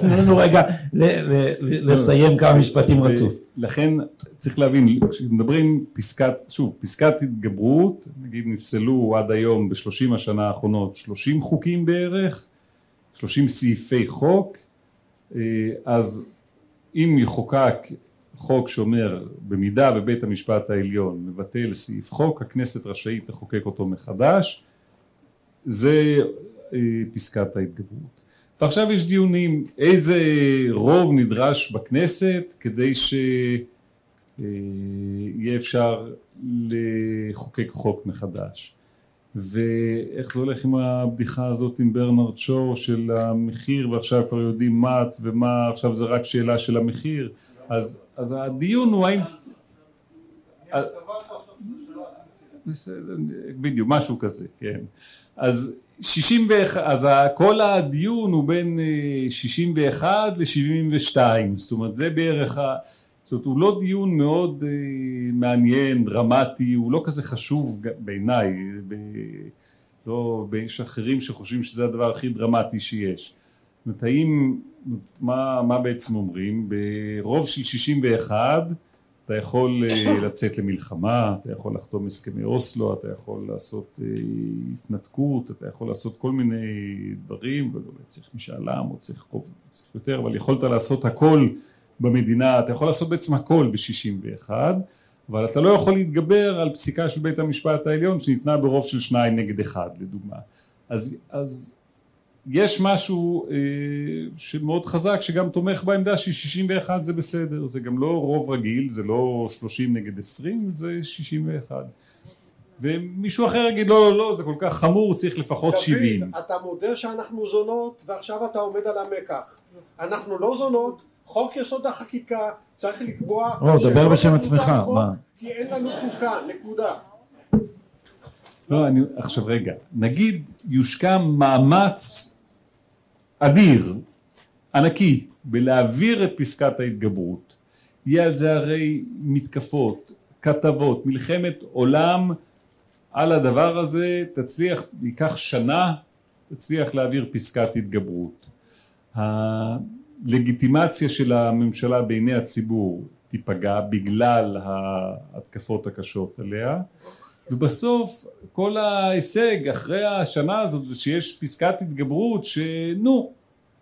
תנו לנו רגע ל- ל- ל- לסיים כמה משפטים רצוף. לכן צריך להבין, כשמדברים פסקת, שוב, פסקת התגברות, נגיד נפסלו עד היום בשלושים השנה האחרונות שלושים חוקים בערך, שלושים סעיפי חוק, אה, אז אם יחוקק חוק שאומר במידה ובית המשפט העליון מבטל סעיף חוק, הכנסת רשאית לחוקק אותו מחדש, זה אה, פסקת ההתגברות. ועכשיו יש דיונים איזה רוב נדרש בכנסת כדי שיהיה אפשר לחוקק חוק מחדש. ואיך זה הולך עם הבדיחה הזאת עם ברנרד שור של המחיר ועכשיו כבר יודעים מה את ומה עכשיו זה רק שאלה של המחיר אז, אז הדיון הוא האם בדיוק, משהו כזה, כן. אז 61, אז כל הדיון הוא בין אה, 61 ל-72, זאת אומרת זה בערך ה... זאת אומרת הוא לא דיון מאוד אה, מעניין, דרמטי, הוא לא כזה חשוב בעיניי, ב... לא, יש אחרים שחושבים שזה הדבר הכי דרמטי שיש. זאת האם, מה, מה בעצם אומרים? ברוב של 61 אתה יכול אה, לצאת למלחמה, אתה יכול לחתום הסכמי אוסלו, אתה יכול לעשות אה, התנתקות, אתה יכול לעשות כל מיני דברים, ואולי צריך משאל עם או צריך רוב, צריך יותר, אבל יכולת לעשות הכל במדינה, אתה יכול לעשות בעצם הכל ב-61, אבל אתה לא יכול להתגבר על פסיקה של בית המשפט העליון שניתנה ברוב של שניים נגד אחד לדוגמה. אז, אז יש משהו אה, שמאוד חזק שגם תומך בעמדה ש-61 זה בסדר, זה גם לא רוב רגיל, זה לא 30 נגד 20, זה 61. ומישהו אחר יגיד לא לא לא זה כל כך חמור צריך לפחות 70. דוד, אתה מודה שאנחנו זונות ועכשיו אתה עומד על המקח. אנחנו לא זונות, חוק יסוד החקיקה צריך לקבוע... או, שלא דבר בשם עצמך, מה? כי אין לנו חוקה, נקודה. לא, אני, עכשיו רגע, נגיד יושקע מאמץ אדיר, ענקי, בלהעביר את פסקת ההתגברות, יהיה על זה הרי מתקפות, כתבות, מלחמת עולם על הדבר הזה, תצליח, ייקח שנה, תצליח להעביר פסקת התגברות. הלגיטימציה של הממשלה בעיני הציבור תיפגע בגלל ההתקפות הקשות עליה ובסוף כל ההישג אחרי השנה הזאת זה שיש פסקת התגברות שנו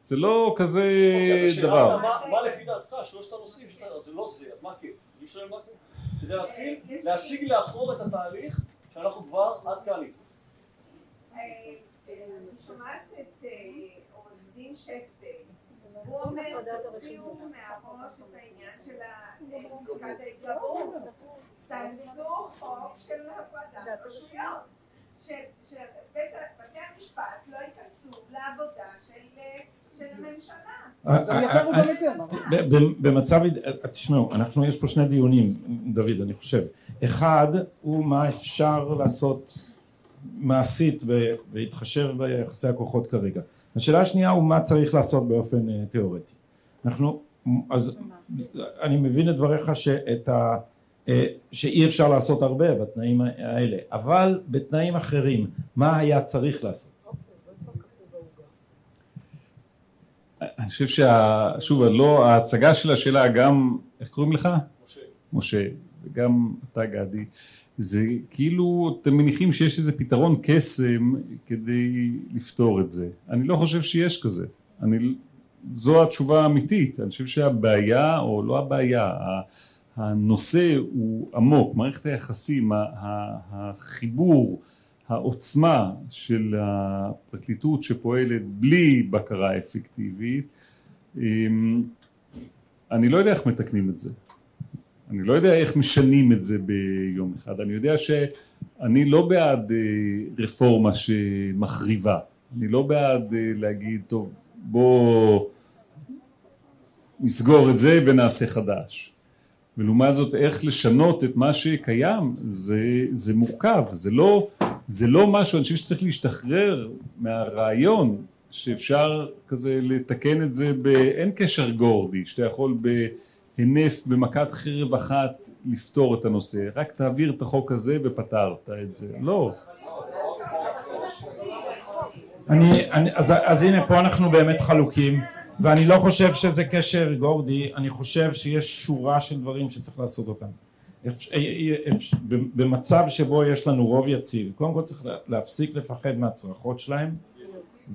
זה לא כזה אוקיי, דבר. מה- לפי דעתך שלושת הנושאים שאתה- זה לא זה אז מה כן? אני שואל מה כן? כדי להתחיל להשיג לאחור את התהליך שאנחנו כבר עד כאן איתו. אני שומעת את אה, עורך דין שפטל, הוא אומר תוציאו מהראש את העניין של אה, פסקת ההתגברות, תעשו חוק של הפרדת רשויות, ש- שבתי המשפט לא ייכנסו לעבודה של של הממשלה. במצב, תשמעו, אנחנו, יש פה שני דיונים, דוד, אני חושב. אחד, הוא מה אפשר לעשות מעשית בהתחשב ביחסי הכוחות כרגע. השאלה השנייה הוא מה צריך לעשות באופן אה, תיאורטי. אנחנו, אז אני מבין את דבריך שאת ה... אה, שאי אפשר לעשות הרבה בתנאים האלה, אבל בתנאים אחרים, מה היה צריך לעשות? אני חושב ששוב לא ההצגה של השאלה גם איך קוראים לך? משה. משה. וגם אתה גדי. זה כאילו אתם מניחים שיש איזה פתרון קסם כדי לפתור את זה. אני לא חושב שיש כזה. אני זו התשובה האמיתית. אני חושב שהבעיה או לא הבעיה הנושא הוא עמוק. מערכת היחסים החיבור העוצמה של הפרקליטות שפועלת בלי בקרה אפקטיבית אמ, אני לא יודע איך מתקנים את זה. אני לא יודע איך משנים את זה ביום אחד. אני יודע שאני לא בעד אה, רפורמה שמחריבה. אני לא בעד אה, להגיד טוב בוא נסגור את זה ונעשה חדש ולעומת זאת איך לשנות את מה שקיים זה, זה מורכב. זה לא, זה לא משהו אני חושב שצריך להשתחרר מהרעיון שאפשר כזה לתקן את זה באין קשר גורדי, שאתה יכול בהינף, במכת חרב אחת לפתור את הנושא, רק תעביר את החוק הזה ופתרת את זה, לא. אני, אני, אז, אז הנה פה אנחנו באמת חלוקים ואני לא חושב שזה קשר גורדי, אני חושב שיש שורה של דברים שצריך לעשות אותם. במצב שבו יש לנו רוב יציב, קודם כל צריך להפסיק לפחד מהצרחות שלהם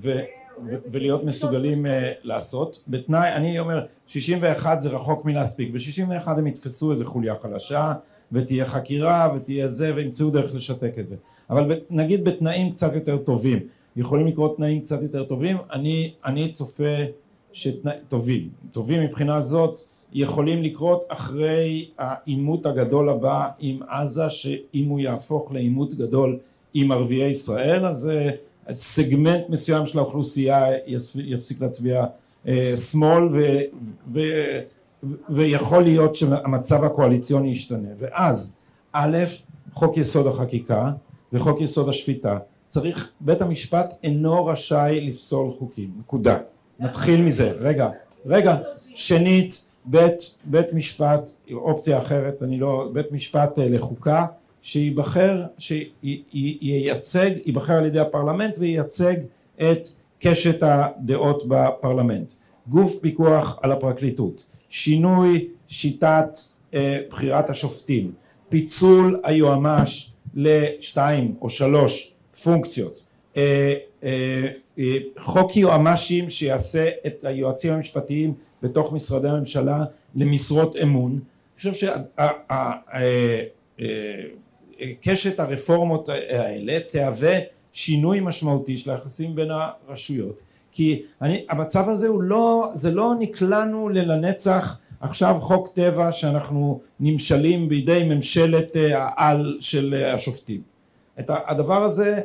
ו, ו, ולהיות מסוגלים uh, לעשות. בתנאי, אני אומר, 61 זה רחוק מלהספיק, ב-61 הם יתפסו איזה חוליה חלשה ותהיה חקירה ותהיה זה וימצאו דרך לשתק את זה. אבל נגיד בתנאים קצת יותר טובים, יכולים לקרות תנאים קצת יותר טובים, אני, אני צופה שתנאים טובים, מבחינה זאת יכולים לקרות אחרי העימות הגדול הבא עם עזה שאם הוא יהפוך לעימות גדול עם ערביי ישראל אז סגמנט מסוים של האוכלוסייה יפסיק להצביע אה, שמאל ו, ו, ויכול להיות שהמצב הקואליציוני ישתנה. ואז א' חוק יסוד החקיקה וחוק יסוד השפיטה צריך בית המשפט אינו רשאי לפסול חוקים. נקודה נתחיל מזה. רגע רגע. שנית בית, בית משפט, אופציה אחרת, אני לא, בית משפט אה, לחוקה שייבחר, שייצג, ייבחר על ידי הפרלמנט וייצג את קשת הדעות בפרלמנט. גוף פיקוח על הפרקליטות, שינוי שיטת אה, בחירת השופטים, פיצול היועמ"ש לשתיים או שלוש פונקציות, אה, אה, חוק יועמ"שים שיעשה את היועצים המשפטיים בתוך משרדי הממשלה למשרות אמון. אני חושב שקשת הרפורמות האלה תהווה שינוי משמעותי של היחסים בין הרשויות כי אני, המצב הזה הוא לא, זה לא נקלענו ללנצח עכשיו חוק טבע שאנחנו נמשלים בידי ממשלת העל של השופטים. את הדבר הזה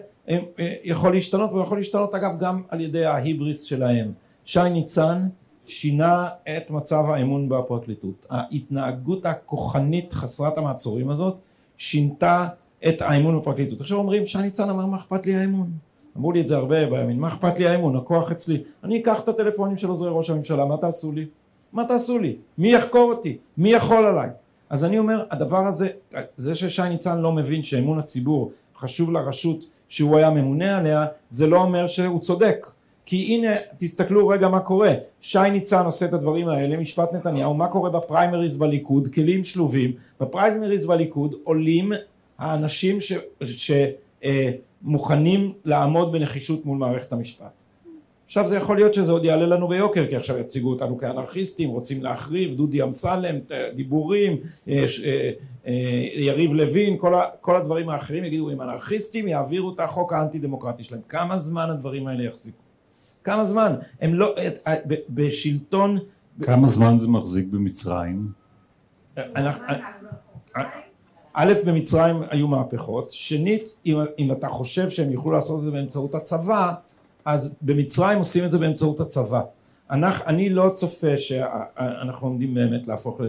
יכול להשתנות והוא יכול להשתנות אגב גם על ידי ההיבריס שלהם. שי ניצן שינה את מצב האמון בפרקליטות. ההתנהגות הכוחנית חסרת המעצורים הזאת שינתה את האמון בפרקליטות. עכשיו אומרים שי ניצן אמר מה אכפת לי האמון? אמרו לי את זה הרבה בימין, מה אכפת לי האמון? הכוח אצלי. אני אקח את הטלפונים של עוזרי ראש הממשלה, מה תעשו לי? מה תעשו לי? מי יחקור אותי? מי יכול עליי? אז אני אומר, הדבר הזה, זה ששי ניצן לא מבין שאמון הציבור חשוב לרשות שהוא היה ממונה עליה, זה לא אומר שהוא צודק. כי הנה תסתכלו רגע מה קורה. שי ניצן עושה את הדברים האלה משפט נתניהו מה קורה בפריימריז בליכוד? כלים שלובים. בפריימריז בליכוד עולים האנשים שמוכנים אה, לעמוד בנחישות מול מערכת המשפט עכשיו זה יכול להיות שזה עוד יעלה לנו ביוקר כי עכשיו יציגו אותנו כאנרכיסטים רוצים להחריב דודי אמסלם דיבורים אה, אה, יריב לוין כל, כל הדברים האחרים יגידו אם אנרכיסטים יעבירו את החוק האנטי דמוקרטי שלהם כמה זמן הדברים האלה יחזיקו כמה זמן? הם לא, בשלטון... כמה זמן זה מחזיק במצרים? א', במצרים היו מהפכות, שנית, אם, אם אתה חושב שהם יוכלו לעשות את זה באמצעות הצבא, אז במצרים עושים את זה באמצעות הצבא. אנחנו, אני לא צופה שאנחנו עומדים באמת להפוך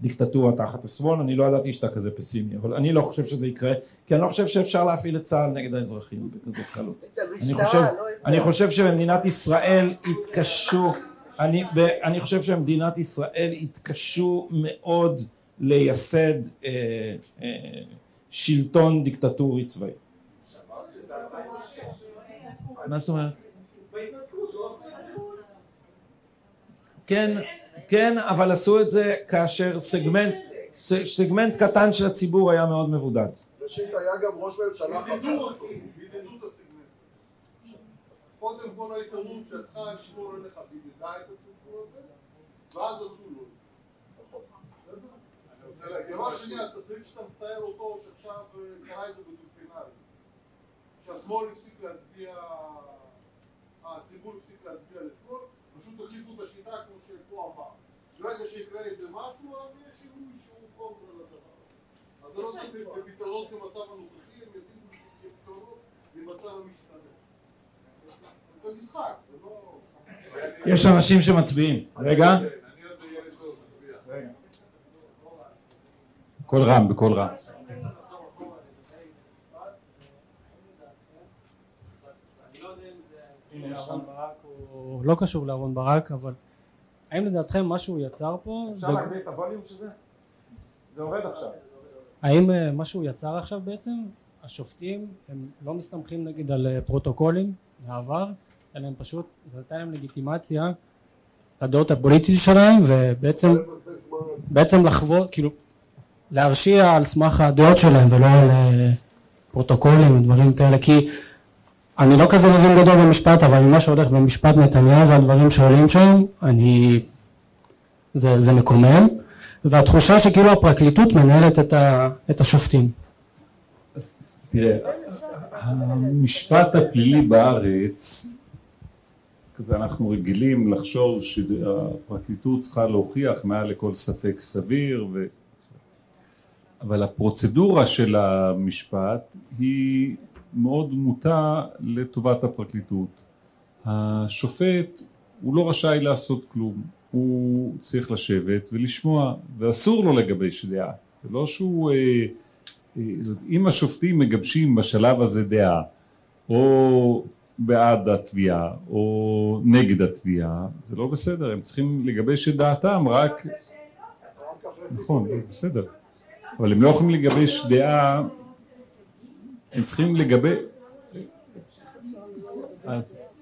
דיקטטורה תחת השמאל, אני לא ידעתי שאתה כזה פסימי, אבל אני לא חושב שזה יקרה, כי אני לא חושב שאפשר להפעיל את צה"ל נגד האזרחים בכזאת קלות. אני חושב, לא אני חושב שבמדינת ישראל יתקשו, אני, אני חושב שבמדינת ישראל יתקשו מאוד לייסד אה, אה, שלטון דיקטטורי צבאי. מה זאת אומרת? כן כן, אבל עשו את זה כאשר סגמנט, סגמנט קטן של הציבור היה מאוד מבודד. ראשית היה גם ראש ממשלה חדש. קודם כל העיתונות שצריכה לשמור עליך בידדה את הציבור הזה, ואז עשו לו. דבר שני, התסריט שאתה מתאר אותו, שעכשיו קרה את זה בדולפינרי, שהשמאל הפסיק להצביע, הציבור הפסיק להצביע לשמאל, פשוט החליפו את השיטה כמו שפה אמר. ברגע שיקרה איזה משהו, אז יש שינוי שהוא קונטרה לדבר הזה. אז זה לא תמיד בפתרון כמצב הנוכחי, הם יגידו כפתרונות ממצב המשתנה. זה משחק, זה לא... יש אנשים שמצביעים. רגע. קול רם, בקול רם. אהרן ברק הוא לא קשור לאהרן ברק, אבל האם לדעתכם מה שהוא יצר פה, אפשר זה- להגביר את הווליום של זה? זה יורד עכשיו. האם אה, מה שהוא יצר עכשיו בעצם, השופטים הם לא מסתמכים נגיד על אה, פרוטוקולים מהעבר, אלא הם פשוט, זה נתן להם לגיטימציה לדעות הפוליטיות שלהם ובעצם בעצם לחוות, כאילו להרשיע על סמך הדעות שלהם ולא על אה, פרוטוקולים ודברים כאלה כי אני לא כזה מבין גדול במשפט אבל ממה שהולך במשפט נתניהו והדברים שעולים שם אני זה, זה מקומם. והתחושה שכאילו הפרקליטות מנהלת את, ה, את השופטים. תראה, המשפט הפלילי בארץ, אנחנו רגילים לחשוב שהפרקליטות צריכה להוכיח מעל לכל ספק סביר, ו... אבל הפרוצדורה של המשפט היא מאוד מוטה לטובת הפרקליטות. השופט הוא לא רשאי לעשות כלום, הוא צריך לשבת ולשמוע, ואסור לו לגבש דעה. זה לא שהוא... אה, אה, אם השופטים מגבשים בשלב הזה דעה, או בעד התביעה, או נגד התביעה, זה לא בסדר, הם צריכים לגבש את דעתם רק... נכון, זה בסדר. אבל הם לא יכולים לגבש דעה, הם צריכים.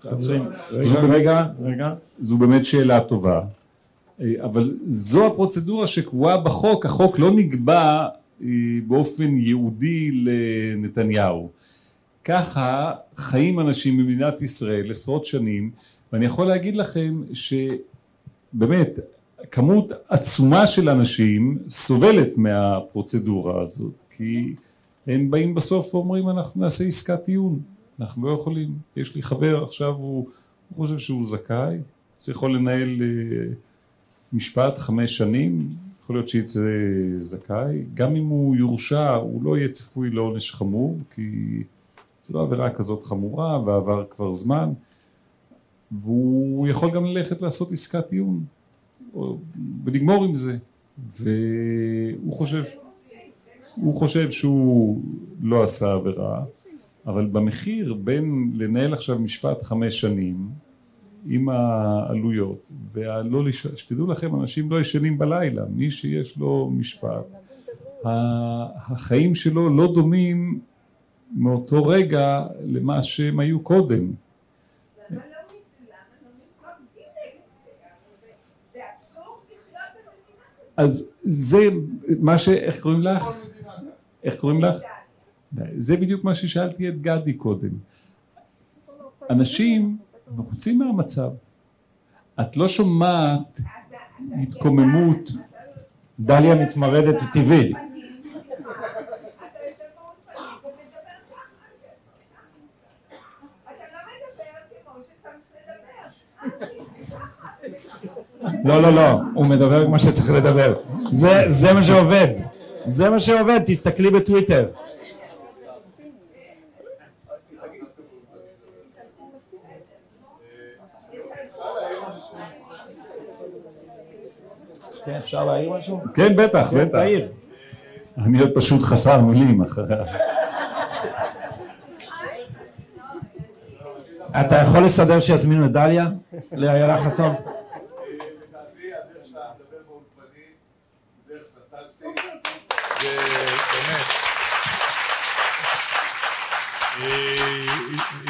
חברים, רגע, רגע, רגע. זו באמת שאלה טובה, אבל זו הפרוצדורה שקבועה בחוק, החוק לא נקבע אה, באופן ייעודי לנתניהו. ככה חיים אנשים במדינת ישראל עשרות שנים, ואני יכול להגיד לכם שבאמת כמות עצומה של אנשים סובלת מהפרוצדורה הזאת, כי הם באים בסוף ואומרים אנחנו נעשה עסקת טיעון, אנחנו לא יכולים, יש לי חבר עכשיו הוא, הוא חושב שהוא זכאי, הוא יכול לנהל אה, משפט חמש שנים, יכול להיות שיצא זכאי, גם אם הוא יורשע הוא לא יהיה צפוי לעונש חמור כי זו לא עבירה כזאת חמורה ועבר כבר זמן. והוא יכול גם ללכת לעשות עסקת טיעון ולגמור עם זה. והוא חושב הוא חושב שהוא לא עשה עבירה אבל במחיר בין לנהל עכשיו משפט חמש שנים עם העלויות והלא לש... שתדעו לכם אנשים לא ישנים בלילה מי שיש לו משפט החיים שלו לא דומים מאותו רגע למה שהם היו קודם אז זה מה ש... איך קוראים לך? איך קוראים לך? זה בדיוק מה ששאלתי את גדי קודם. אנשים מרוצים מהמצב. את לא שומעת התקוממות. דליה מתמרדת טבעי. לא, לא, לא, הוא מדבר כמו שצריך לדבר. זה, זה מה שעובד. זה מה שעובד, תסתכלי בטוויטר. כן, אפשר להעיר משהו? כן, בטח, כן, בטח. אני עוד פשוט חסר מילים אחריה. אתה יכול לסדר שיזמינו את דליה? לאיילה חסון?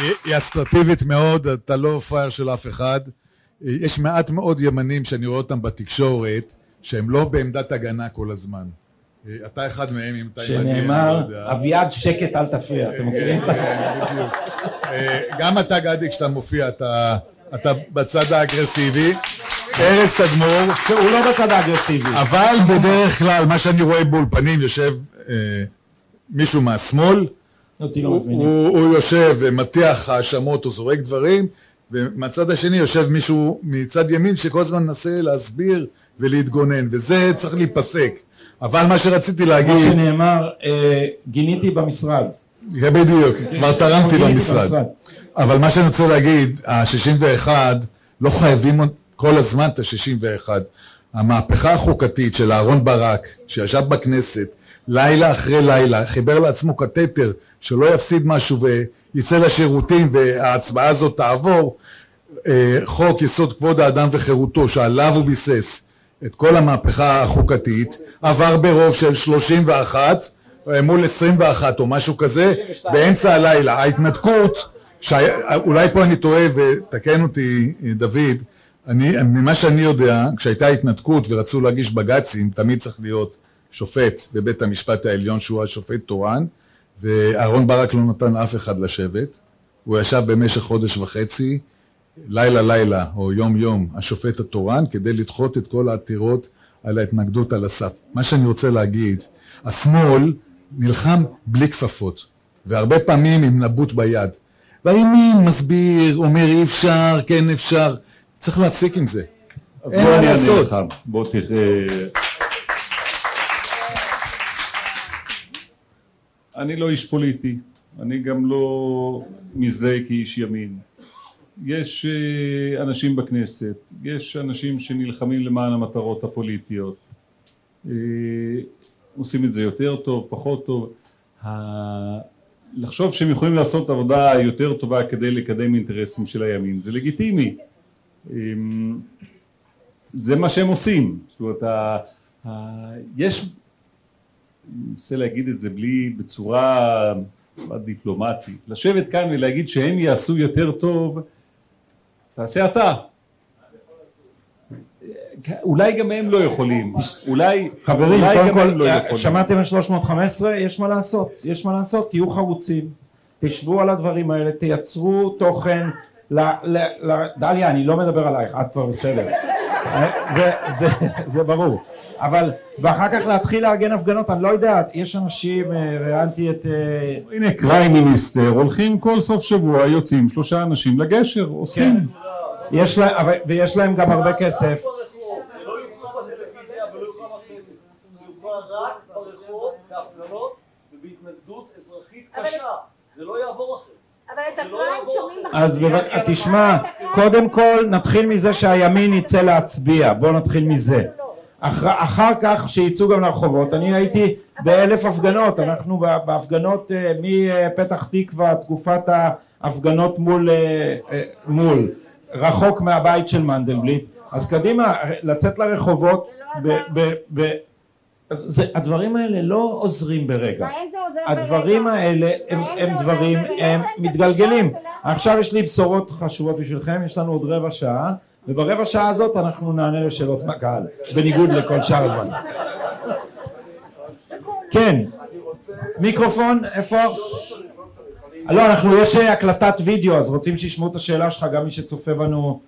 היא- אסטרטיבית מאוד, אתה לא פראייר של אף אחד. יש מעט מאוד ימנים שאני רואה אותם בתקשורת, שהם לא בעמדת הגנה כל הזמן. אתה אחד מהם, אם אתה ימני, אני שנאמר, לא יודע. אביעד שקט אל תפריע, אתם מכירים? את ה- כן, בדיוק. גם אתה גדי כשאתה מופיע אתה, אתה בצד האגרסיבי, ארז תדמור, הוא לא בצד האגרסיבי, אבל בדרך כלל מה שאני רואה באולפנים יושב אה, מישהו מהשמאל, אותי לא הוא, מזמינים. הוא, הוא יושב ומטיח האשמות או זורק דברים ומהצד השני יושב מישהו מצד ימין שכל הזמן מנסה להסביר ולהתגונן וזה צריך להיפסק אבל מה שרציתי להגיד שנאמר, אה, גיניתי במשרד. זה בדיוק, כבר תרמתי גיניתי למשרד. במשרד. אבל מה שאני רוצה להגיד, ה-61 לא חייבים כל הזמן את ה-61. המהפכה החוקתית של אהרן ברק, שישב בכנסת לילה אחרי לילה, חיבר לעצמו קתטר שלא יפסיד משהו ויצא לשירותים וההצבעה הזאת תעבור, אה, חוק יסוד כבוד האדם וחירותו שעליו הוא ביסס את כל המהפכה החוקתית, עבר ברוב של 31 אה, מול 21 או משהו כזה, באמצע הלילה. ההתנתקות, אולי פה אני טועה ותקן אותי דוד, אני, ממה שאני יודע, כשהייתה התנתקות ורצו להגיש בג"צים, תמיד צריך להיות שופט בבית המשפט העליון שהוא השופט תורן, ואהרון ברק לא נתן לאף אחד לשבת, הוא ישב במשך חודש וחצי, לילה לילה או יום יום, השופט התורן, כדי לדחות את כל העתירות על ההתנגדות על הסף. מה שאני רוצה להגיד, השמאל נלחם בלי כפפות, והרבה פעמים עם נבוט ביד. והימין מסביר, אומר אי אפשר, כן אפשר, צריך להפסיק עם זה. אין מה לעשות. בוא תראה... אני לא איש פוליטי, אני גם לא מזדהה כאיש ימין. יש אה, אנשים בכנסת, יש אנשים שנלחמים למען המטרות הפוליטיות. אה, עושים את זה יותר טוב, פחות טוב. לחשוב שהם יכולים לעשות עבודה יותר טובה כדי לקדם אינטרסים של הימין, זה לגיטימי. אמ, זה מה שהם עושים. זאת אומרת, יש, מנסה להגיד את זה בלי, בצורה דיפלומטית, לשבת כאן ולהגיד שהם יעשו יותר טוב, תעשה אתה. אולי גם הם לא יכולים, אולי, חברים, אולי קודם גם הם כל, לא יכולים. שמעתם על 315? יש מה לעשות, יש מה לעשות, תהיו חרוצים, תשבו על הדברים האלה, תייצרו תוכן, ל, ל, ל, דליה, אני לא מדבר עלייך, את כבר בסדר, זה, זה, זה ברור, אבל, ואחר כך להתחיל לארגן הפגנות, אני לא יודע, יש אנשים, אה, ראיינתי את... אה, הנה קריים מיניסטר, הולכים כל סוף שבוע, יוצאים שלושה אנשים לגשר, עושים. כן. יש להם, אבל- ויש להם גם הרבה כסף. זה לא לא יעבור אחרת. אבל את יעבור שומעים אחרת. אז תשמע, קודם כל נתחיל מזה שהימין יצא להצביע, בואו נתחיל מזה. אחר, אחר כך שיצאו גם לרחובות, אני הייתי באלף הפגנות, אנחנו בהפגנות אה, מפתח תקווה, תקופת ההפגנות מול, אה, אה, מול, רחוק מהבית של מנדלבליט, אז קדימה, לצאת לרחובות, ב, ב, ב, זה, הדברים האלה לא עוזרים ברגע, הדברים ברגע. האלה הם, הם דברים, ברגע. הם מתגלגלים. עכשיו יש לי בשורות חשובות בשבילכם, יש לנו עוד רבע שעה, וברבע שעה הזאת אנחנו נענה לשאלות מהקהל, בניגוד לכל שאר הזמן. כן, מיקרופון, איפה? לא, אנחנו, יש הקלטת וידאו, אז רוצים שישמעו את השאלה שלך, גם מי שצופה בנו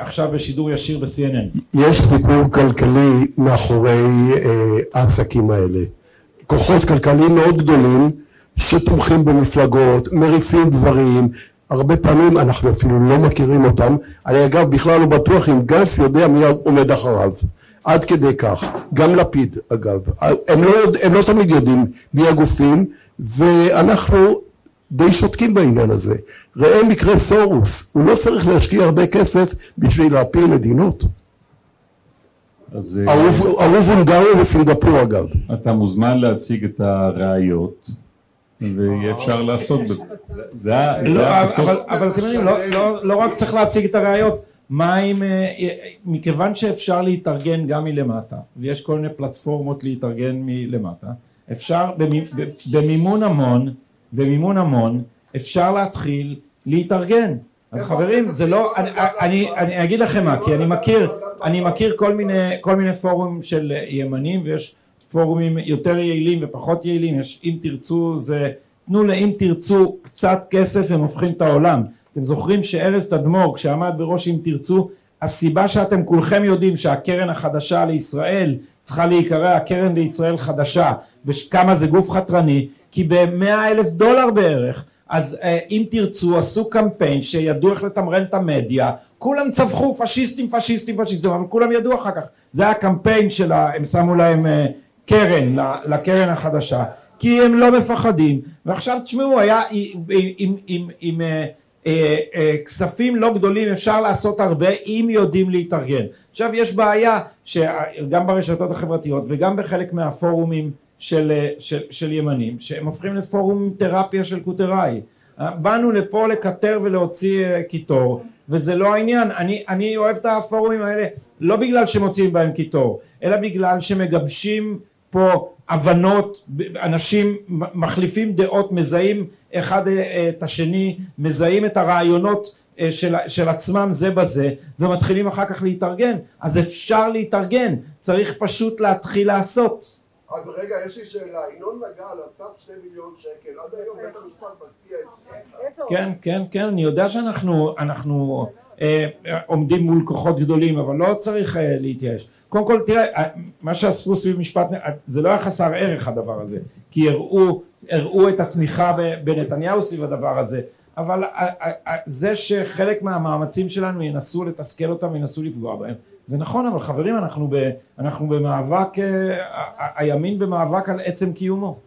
עכשיו בשידור ישיר ב-CNN. יש סיפור כלכלי מאחורי אה, העסקים האלה. כוחות כלכליים מאוד גדולים שתומכים במפלגות, מריצים דברים, הרבה פעמים אנחנו אפילו לא מכירים אותם. אני אגב בכלל לא בטוח אם גנץ יודע מי עומד אחריו. עד כדי כך. גם לפיד אגב. הם לא, הם לא תמיד יודעים מי הגופים ואנחנו די שותקים בעניין הזה. ראה מקרה סורוס, הוא לא צריך להשקיע הרבה כסף בשביל להפיל מדינות. אז אה, הונגריה וסינגפור אגב. אתה מוזמן להציג את הראיות ויהיה אפשר לעסוק בזה. זה- זה ה- לא, אבל, בסוף- אבל, אתם יודעים, לא, לא, לא רק צריך להציג את הראיות, מה אם, אה, אה, מכיוון שאפשר להתארגן גם מלמטה, ויש כל מיני פלטפורמות להתארגן מלמטה, אפשר במימון המון, במימון המון, אפשר להתחיל להתארגן. אז חברים, זה לא, אני, אני, אני אגיד לכם מה, כי אני מכיר, אני מכיר כל מיני, כל מיני פורומים של ימנים, ויש פורומים יותר יעילים ופחות יעילים, יש אם תרצו זה, תנו לאם תרצו קצת כסף והם הופכים את העולם. אתם זוכרים שארז תדמור כשעמד בראש אם תרצו, הסיבה שאתם כולכם יודעים שהקרן החדשה לישראל צריכה להיקרא הקרן לישראל חדשה, וכמה זה גוף חתרני, כי במאה אלף דולר בערך, אז אה, אם תרצו עשו קמפיין שידעו איך לתמרן את המדיה, כולם צווחו פשיסטים פשיסטים פשיסטים, אבל כולם ידעו אחר כך, זה היה קמפיין של. הם שמו להם אה, קרן לקרן החדשה, כי הם לא מפחדים, ועכשיו תשמעו, היה עם, עם, עם, עם אה, אה, כספים לא גדולים אפשר לעשות הרבה אם יודעים להתארגן. עכשיו יש בעיה שגם ברשתות החברתיות וגם בחלק מהפורומים של, של, של ימנים שהם הופכים לפורום תרפיה של קוטראי באנו לפה לקטר ולהוציא אה, קיטור וזה לא העניין אני, אני אוהב את הפורומים האלה לא בגלל שמוציאים בהם קיטור אלא בגלל שמגבשים פה הבנות אנשים מחליפים דעות מזהים אחד אה, את השני מזהים את הרעיונות אה, של, של עצמם זה בזה ומתחילים אחר כך להתארגן. אז אפשר להתארגן צריך פשוט להתחיל לעשות. אז רגע, יש לי שאלה, ינון נגע על הסף שני מיליון שקל, עד היום בית המשפט מקפיא את זה. כן, כן, כן, אני יודע שאנחנו אנחנו, עומדים מול כוחות גדולים, אבל לא צריך אה, להתייאש. קודם כל, תראה, אה, מה שאספו סביב משפט, אה, זה לא היה חסר ערך הדבר הזה, כי הראו, הראו את התמיכה בנתניהו סביב הדבר הזה, אבל אה, אה, אה, זה שחלק מהמאמצים שלנו ינסו לתסכל אותם וינסו לפגוע בהם, זה נכון, אבל חברים, אנחנו, ב, אנחנו במאבק, אה, הימין במאבק על עצם קיומו.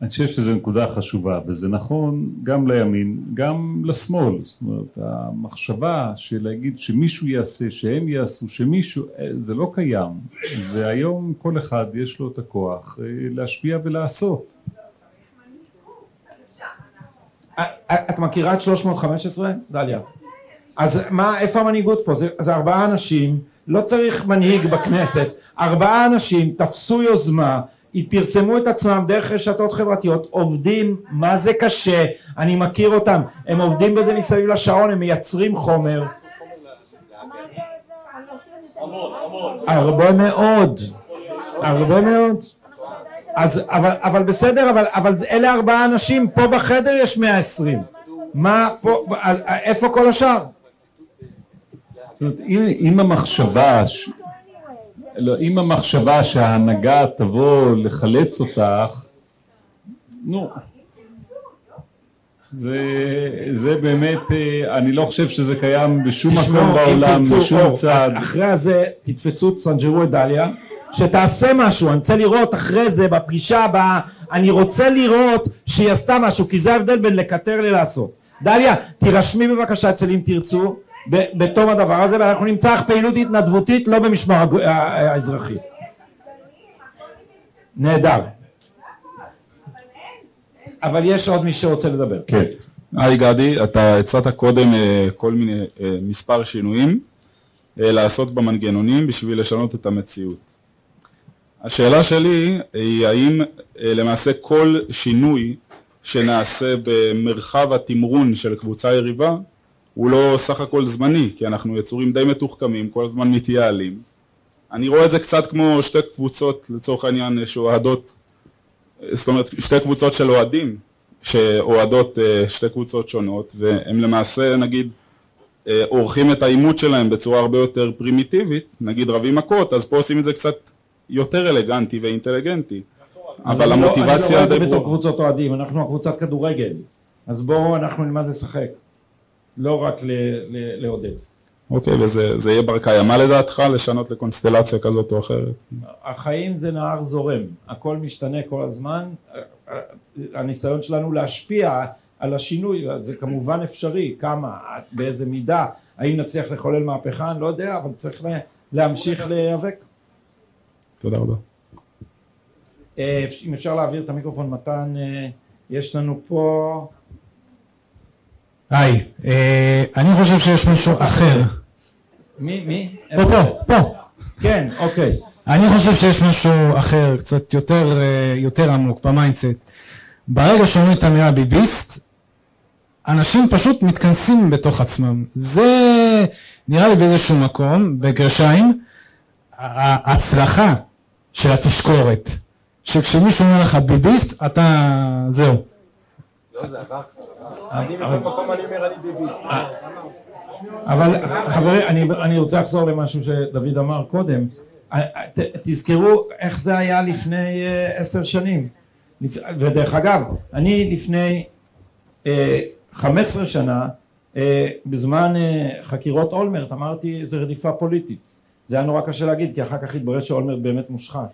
אני חושב שזו נקודה חשובה, וזה נכון גם לימין, גם לשמאל. זאת אומרת, המחשבה של להגיד שמישהו יעשה, שהם יעשו, שמישהו, אה, זה לא קיים. זה היום כל אחד יש לו את הכוח אה, להשפיע ולעשות. אה, את מכירה את 315, דליה? אז מה, איפה המנהיגות פה? זה, זה ארבעה אנשים, לא צריך מנהיג בכנסת, ארבעה אנשים תפסו יוזמה, פרסמו את עצמם דרך רשתות חברתיות, עובדים, מה זה קשה, אני מכיר אותם, הם עובדים בזה מסביב לשעון, הם מייצרים חומר, הרבה מאוד, הרבה מאוד. אז, אבל, אבל בסדר, אבל, אבל אלה ארבעה אנשים, פה בחדר יש 120. מה פה, איפה כל השאר? אם, המחשבה. לא, אם המחשבה שההנהגה תבוא לחלץ אותך, נו, וזה באמת, אה, אני לא חושב שזה קיים בשום מקום בעולם, בשום צד. אחרי הזה תתפסו, תסנג'רו את דליה, שתעשה משהו, אני רוצה לראות אחרי זה בפגישה הבאה, אני רוצה לראות שהיא עשתה משהו, כי זה ההבדל בין לקטר ללעשות. דליה, תירשמי בבקשה אצל אם תרצו, בתום הדבר הזה, ואנחנו נמצא פעילות התנדבותית, לא במשמר האזרחי. נהדר. אבל יש עוד מי שרוצה לדבר. כן. היי גדי, אתה הצעת קודם אה, כל מיני אה, מספר שינויים אה, לעשות במנגנונים בשביל לשנות את המציאות. השאלה שלי היא האם למעשה כל שינוי שנעשה במרחב התמרון של קבוצה יריבה הוא לא סך הכל זמני, כי אנחנו יצורים די מתוחכמים, כל הזמן מתייעלים. אני רואה את זה קצת כמו שתי קבוצות לצורך העניין שאוהדות, זאת אומרת שתי קבוצות של אוהדים שאוהדות אה, שתי קבוצות שונות והם למעשה נגיד אה, עורכים את העימות שלהם בצורה הרבה יותר פרימיטיבית, נגיד רבים מכות, אז פה עושים את זה קצת יותר אלגנטי ואינטליגנטי. אבל אני לא- המוטיבציה אני לא רואה את זה בתור. קבוצות אוהדים, אנחנו הקבוצת כדורגל, אז בואו אנחנו נלמד לשחק, לא רק לעודד. אוקיי, וזה זה יהיה בר קיימא לדעתך לשנות לקונסטלציה כזאת או אחרת? החיים זה נהר זורם, הכל משתנה כל הזמן, הניסיון שלנו להשפיע על השינוי, זה כמובן אפשרי, כמה, באיזה מידה, האם נצליח לחולל מהפכה, אני לא יודע, אבל צריך לה- להמשיך להיאבק. תודה רבה. אה, אם אפשר להעביר את המיקרופון מתן, אה, יש לנו פה... היי, אה, אני חושב שיש משהו אחר. מי? מי? פה, פה, פה. כן, אוקיי. אני חושב שיש משהו אחר, קצת יותר, אה, יותר עמוק ב mindset. ברגע שאומרים את המילה ביביסט, אנשים פשוט מתכנסים בתוך עצמם. זה נראה לי באיזשהו מקום, בגרשיים, ההצלחה של התשקורת. שכשמישהו אומר לך ביביסט, אתה... זהו. לא, זה עבר. אני מכל מקום אני אומר אני ביביסט. אבל חברים, אני, רוצה לחזור למשהו שדוד אמר קודם. ת, תזכרו איך זה היה לפני אה, עשר שנים. ודרך אגב, אני לפני אה, חמש עשרה שנה, אה, בזמן אה, חקירות אולמרט, אמרתי זה רדיפה פוליטית. זה היה נורא קשה להגיד, כי אחר כך התברר שאולמרט באמת מושחת.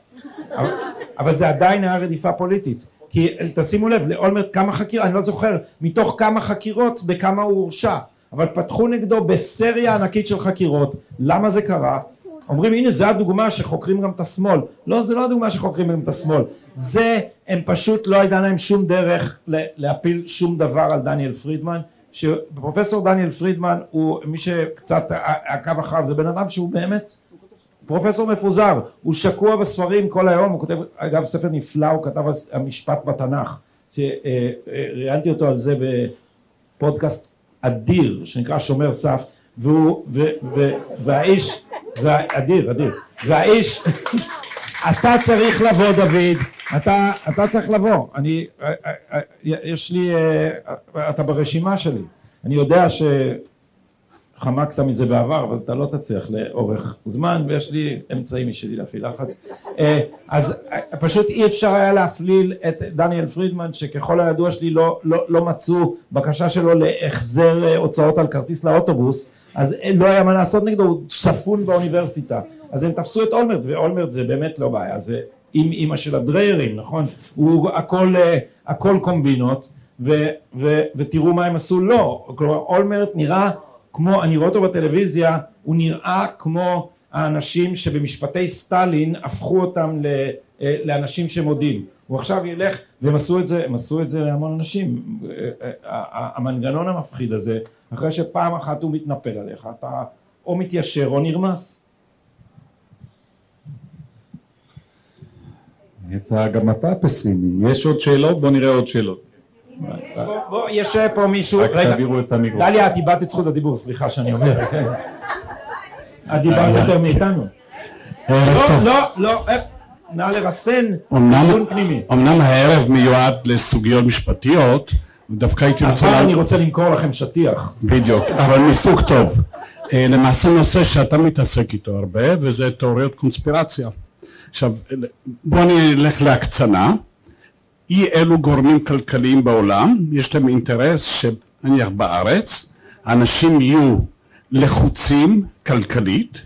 אבל זה עדיין היה רדיפה פוליטית. כי תשימו לב, לאולמרט כמה חקירות, אני לא זוכר מתוך כמה חקירות בכמה הוא הורשע, אבל פתחו נגדו בסריה ענקית של חקירות, למה זה קרה? אומרים הנה זה הדוגמה שחוקרים גם את השמאל. לא זה לא הדוגמה שחוקרים גם את השמאל. זה הם פשוט לא הייתה להם שום דרך להפיל שום דבר על דניאל פרידמן שפרופסור דניאל פרידמן הוא מי שקצת עקב אחריו זה בן אדם שהוא באמת פרופסור מפוזר הוא שקוע בספרים כל היום הוא כותב אגב ספר נפלא הוא כתב על משפט בתנ"ך שראיינתי אותו על זה בפודקאסט אדיר שנקרא שומר סף והוא ו, ו, והאיש אדיר אדיר והאיש אתה צריך לבוא דוד אתה, אתה צריך לבוא אני יש לי אתה ברשימה שלי אני יודע שחמקת מזה בעבר אבל אתה לא תצליח לאורך זמן ויש לי אמצעים משלי להפעיל לחץ אז פשוט אי אפשר היה להפליל את דניאל פרידמן שככל הידוע שלי לא, לא, לא מצאו בקשה שלו להחזר הוצאות על כרטיס לאוטובוס אז לא היה מה לעשות נגדו, הוא ספון באוניברסיטה. אז הם תפסו את אולמרט, ואולמרט זה באמת לא בעיה, זה עם אימא של הדריירים, נכון? הוא הכל, אה, הכל קומבינות, ו, ו, ותראו מה הם עשו לו. לא. כלומר, אולמרט נראה כמו, אני רואה אותו בטלוויזיה, הוא נראה כמו האנשים שבמשפטי סטלין הפכו אותם ל, אה, לאנשים שמודים. הוא עכשיו ילך, והם עשו את זה, הם עשו את זה להמון אנשים. אה, המנגנון המפחיד הזה אחרי שפעם אחת הוא מתנפל עליך אתה או מתיישר או נרמס. אתה, גם אתה פסימי, יש עוד שאלות? בוא נראה עוד שאלות. בוא, בוא, יש פה מישהו, רק תעבירו את המיקרופון. דליה את איבדת את זכות הדיבור, סליחה שאני אומר. את דיברת יותר מאיתנו. לא, לא, לא, אה, נא לרסן דיון פנימי. אמנם הערב מיועד לסוגיות משפטיות, דווקא הייתי רוצה... אבל אני רוצה למכור לכם שטיח. בדיוק, אבל מסוג טוב. אה, למעשה נושא שאתה מתעסק איתו הרבה וזה תיאוריות קונספירציה. עכשיו בוא נלך להקצנה. אי אלו גורמים כלכליים בעולם. יש להם אינטרס שנניח בארץ אנשים יהיו לחוצים כלכלית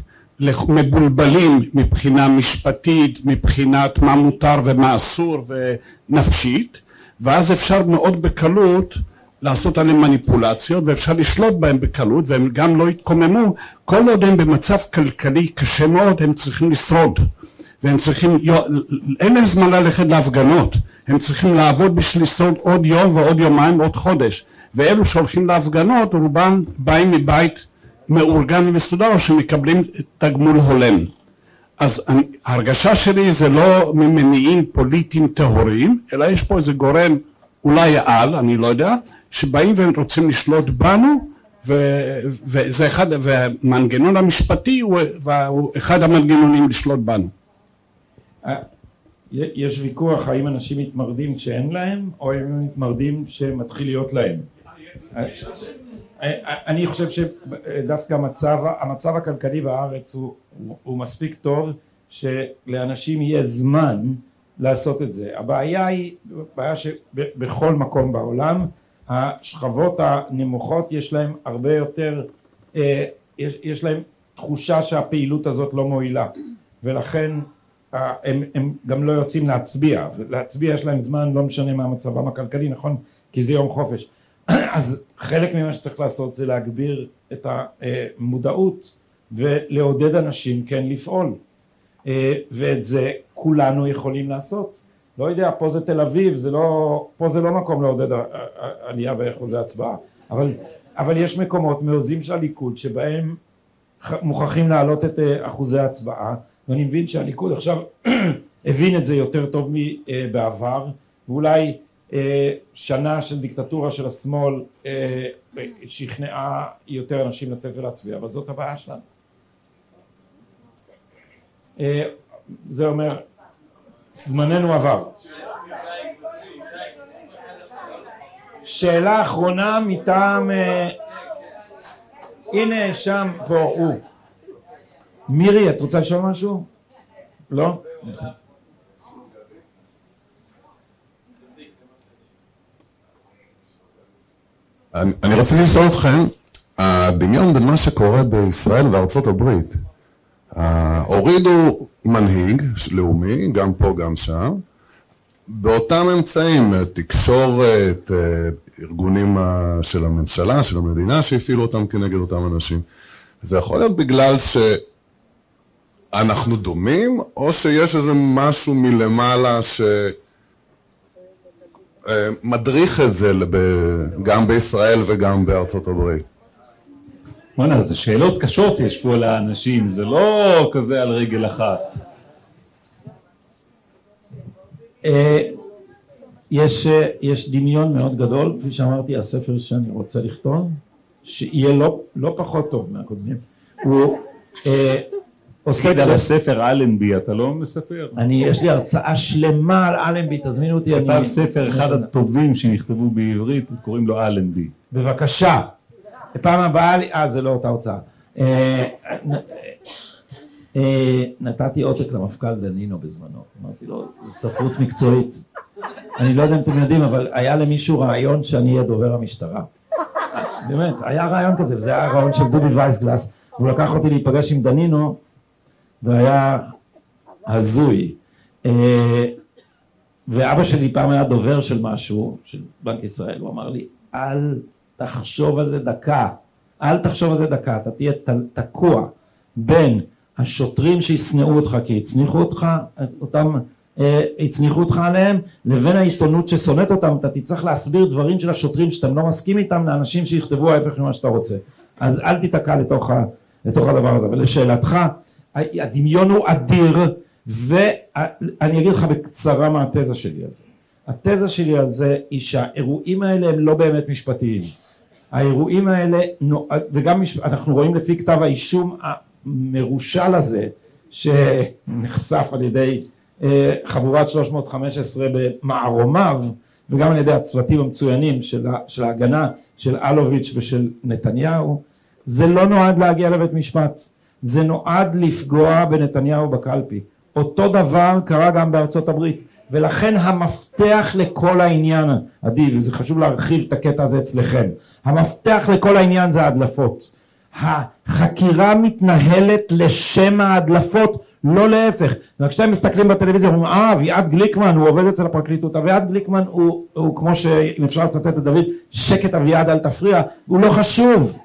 מבולבלים מבחינה משפטית, מבחינת מה מותר ומה אסור ונפשית ואז אפשר מאוד בקלות לעשות עליהם מניפולציות ואפשר לשלוט בהם בקלות והם גם לא יתקוממו. כל עוד הם במצב כלכלי קשה מאוד הם צריכים לשרוד והם צריכים, אין להם זמן ללכת להפגנות. הם צריכים לעבוד בשביל לשרוד עוד יום ועוד יומיים ועוד חודש. ואלו שהולכים להפגנות רובם באים מבית מאורגן ומסודר או שמקבלים תגמול הולם. אז אני, ההרגשה שלי זה לא ממניעים פוליטיים טהורים, אלא יש פה איזה גורם, אולי על, אני לא יודע, שבאים והם רוצים לשלוט בנו, ו, וזה אחד, והמנגנון המשפטי הוא, הוא אחד המנגנונים לשלוט בנו. יש ויכוח האם אנשים מתמרדים כשאין להם, או האם הם מתמרדים שמתחיל להיות להם. אני חושב שדווקא המצב, המצב הכלכלי בארץ הוא, הוא, הוא מספיק טוב שלאנשים יהיה זמן לעשות את זה. הבעיה היא בעיה שבכל מקום בעולם השכבות הנמוכות יש להם הרבה יותר, אה, יש, יש להם תחושה שהפעילות הזאת לא מועילה ולכן הם, הם גם לא יוצאים להצביע, להצביע יש להם זמן לא משנה מה מצבם הכלכלי נכון? כי זה יום חופש. אז חלק ממה שצריך לעשות זה להגביר את המודעות ולעודד אנשים כן לפעול. אה, ואת זה כולנו יכולים לעשות. לא יודע פה זה תל אביב זה לא פה זה לא מקום לעודד עלייה באחוזי הצבעה. אבל, אבל יש מקומות מעוזים של הליכוד שבהם מוכרחים להעלות את אה, אחוזי ההצבעה ואני מבין שהליכוד עכשיו הבין את זה יותר טוב מבעבר ואולי אה, שנה של דיקטטורה של השמאל אה, שכנעה יותר אנשים לצאת ולהצביע, אבל זאת הבעיה שלנו. אה, זה אומר, זמננו עבר. שאלה אחרונה מטעם, הנה שם, פה, הוא. מירי, את רוצה לשאול משהו? לא? אני, רציתי לשאול אתכם, הדמיון בין מה שקורה בישראל וארצות הברית, הורידו מנהיג לאומי, גם פה גם שם, באותם אמצעים, תקשורת, ארגונים של הממשלה, של המדינה, שהפעילו אותם כנגד אותם אנשים. זה יכול להיות בגלל אנחנו דומים, או שיש איזה משהו מלמעלה שמדריך את זה גם בישראל וגם בארצות הברית? בוא'נה, זה שאלות קשות יש פה לאנשים, זה לא כזה על רגל אחת. אה, יש, אה, יש דמיון מאוד גדול, כפי שאמרתי, הספר שאני רוצה לכתוב, שיהיה לא, לא פחות טוב מהקודמים. הוא אה. תגיד על הספר אלנבי, אתה לא מספר? אני, יש לי הרצאה שלמה על אלנבי, תזמינו אותי. כתב ספר אחד הטובים שנכתבו בעברית, קוראים לו אלנבי. בבקשה. פעם הבאה, לי- אה, זה לא אותה הוצאה. אה, אה, נתתי עותק למפכ"ל דנינו בזמנו, אמרתי לו, זו ספרות מקצועית. אני לא יודע אם אתם יודעים, אבל היה למישהו רעיון שאני אהיה דובר המשטרה. באמת, היה רעיון כזה, וזה היה רעיון של דובי וייסגלס, הוא לקח אותי להיפגש עם דנינו, והיה הזוי. אה, ואבא שלי פעם היה דובר של משהו, של בנק ישראל, הוא אמר לי, אל תחשוב על זה דקה, אל תחשוב על זה דקה, אתה תהיה תקוע בין השוטרים שישנאו אותך כי הצניחו אותך, אותם אה, הצניחו אותך עליהם, לבין העיתונות ששונאת אותם, אתה תצטרך להסביר דברים של השוטרים שאתם לא מסכים איתם לאנשים שיכתבו ההפך ממה שאתה רוצה. אז אל תיתקע לתוך, לתוך הדבר הזה. ולשאלתך, הדמיון הוא אדיר, ואני אגיד לך בקצרה מה התזה שלי על זה. התזה שלי על זה היא שהאירועים האלה הם לא באמת משפטיים. האירועים האלה, וגם אנחנו רואים לפי כתב האישום המרושל הזה, שנחשף על ידי אה, חבורת 315 במערומיו, וגם על ידי הצוותים המצוינים של, של ההגנה של אלוביץ' ושל נתניהו, זה לא נועד להגיע לבית משפט, זה נועד לפגוע בנתניהו בקלפי. אותו דבר קרה גם בארצות הברית, ולכן המפתח לכל העניין, עדי, וזה חשוב להרחיב את הקטע הזה אצלכם, המפתח לכל העניין זה ההדלפות. החקירה מתנהלת לשם ההדלפות, לא להפך. וכשאתם מסתכלים בטלוויזיה אומרים, אה, אביעד גליקמן, הוא עובד אצל הפרקליטות. אביעד גליקמן הוא, הוא כמו שאם אפשר לצטט את דוד, שקט אביעד אל תפריע, הוא לא חשוב.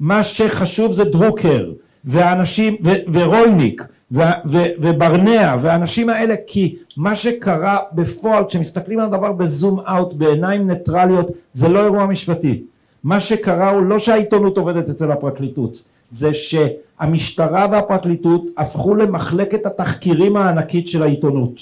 מה שחשוב זה דרוקר, והאנשים, ו, ורולניק, ו, ו, וברנע, והאנשים האלה, כי מה שקרה בפועל, כשמסתכלים על הדבר בזום אאוט, בעיניים ניטרליות, זה לא אירוע משפטי. מה שקרה הוא לא שהעיתונות עובדת אצל הפרקליטות, זה שהמשטרה והפרקליטות הפכו למחלקת התחקירים הענקית של העיתונות,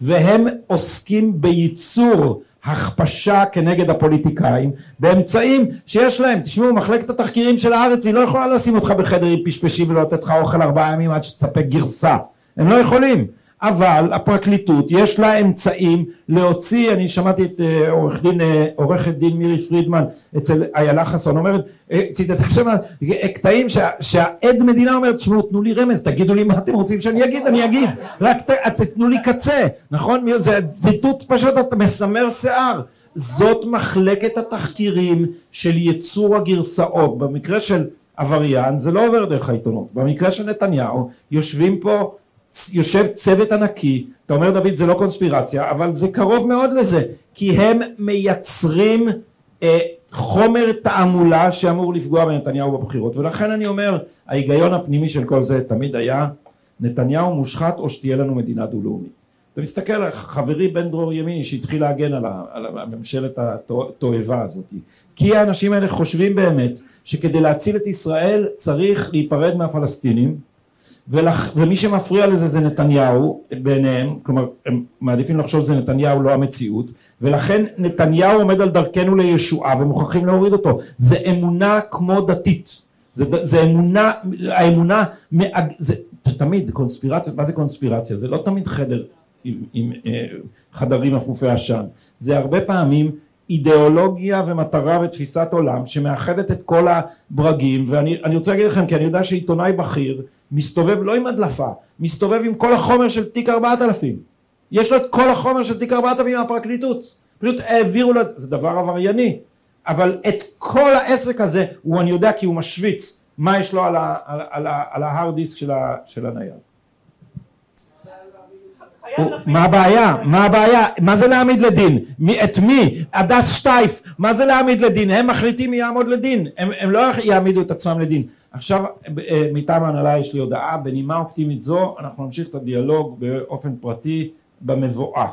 והם עוסקים בייצור הכפשה כנגד הפוליטיקאים באמצעים שיש להם, תשמעו מחלקת התחקירים של הארץ היא לא יכולה לשים אותך בחדר עם פשפשים ולא לך אוכל ארבעה ימים עד שתספק גרסה, הם לא יכולים, אבל הפרקליטות יש לה אמצעים להוציא, אני שמעתי את אה, עורך דין, אה, עורכת דין מירי פרידמן אצל איילה חסון אומרת, אה, ציטטה אה, קטעים שה- שהעד מדינה אומרת, תשמעו תנו לי רמז, תגידו לי מה אתם רוצים שאני אגיד, אני אגיד, רק ת- תתנו לי קצה, נכון? זה ציטוט פשוט אתה מסמר שיער, זאת מחלקת התחקירים של ייצור הגרסאות, במקרה של עבריין זה לא עובר דרך העיתונות, במקרה של נתניהו יושבים פה יושב צוות ענקי, אתה אומר דוד זה לא קונספירציה, אבל זה קרוב מאוד לזה, כי הם מייצרים אה, חומר תעמולה שאמור לפגוע בנתניהו בבחירות, ולכן אני אומר, ההיגיון הפנימי של כל זה תמיד היה, נתניהו מושחת או שתהיה לנו מדינה דו-לאומית. אתה מסתכל חברי בן דרור ימיני שהתחיל להגן על, ה, על הממשלת התועבה הזאת, כי האנשים האלה חושבים באמת שכדי להציל את ישראל צריך להיפרד מהפלסטינים ולח... ומי שמפריע לזה זה נתניהו בעיניהם, כלומר הם מעדיפים לחשוב שזה נתניהו לא המציאות ולכן נתניהו עומד על דרכנו לישועה ומוכרחים להוריד אותו. זה אמונה כמו דתית. זה, זה אמונה, האמונה, מאג... זה תמיד קונספירציה, מה זה קונספירציה? זה לא תמיד חדר עם, עם אה, חדרים אפופי עשן, זה הרבה פעמים אידיאולוגיה ומטרה ותפיסת עולם שמאחדת את כל הברגים ואני אני רוצה להגיד לכם כי אני יודע שעיתונאי בכיר מסתובב לא עם הדלפה, מסתובב עם כל החומר של תיק 4000 יש לו את כל החומר של תיק 4000 מהפרקליטות פשוט העבירו לו, זה דבר עברייני אבל את כל העסק הזה הוא אני יודע כי הוא משוויץ מה יש לו על, ה, על, על, ה, על ההארד דיסק של, ה, של הנייד מה הבעיה? מה הבעיה? מה זה להעמיד לדין? מי, את מי? הדס שטייף, מה זה להעמיד לדין? הם מחליטים מי יעמוד לדין, הם, הם לא יעמידו את עצמם לדין. עכשיו אה, מטעם ההנהלה יש לי הודעה, בנימה אופטימית זו אנחנו נמשיך את הדיאלוג באופן פרטי במבואה.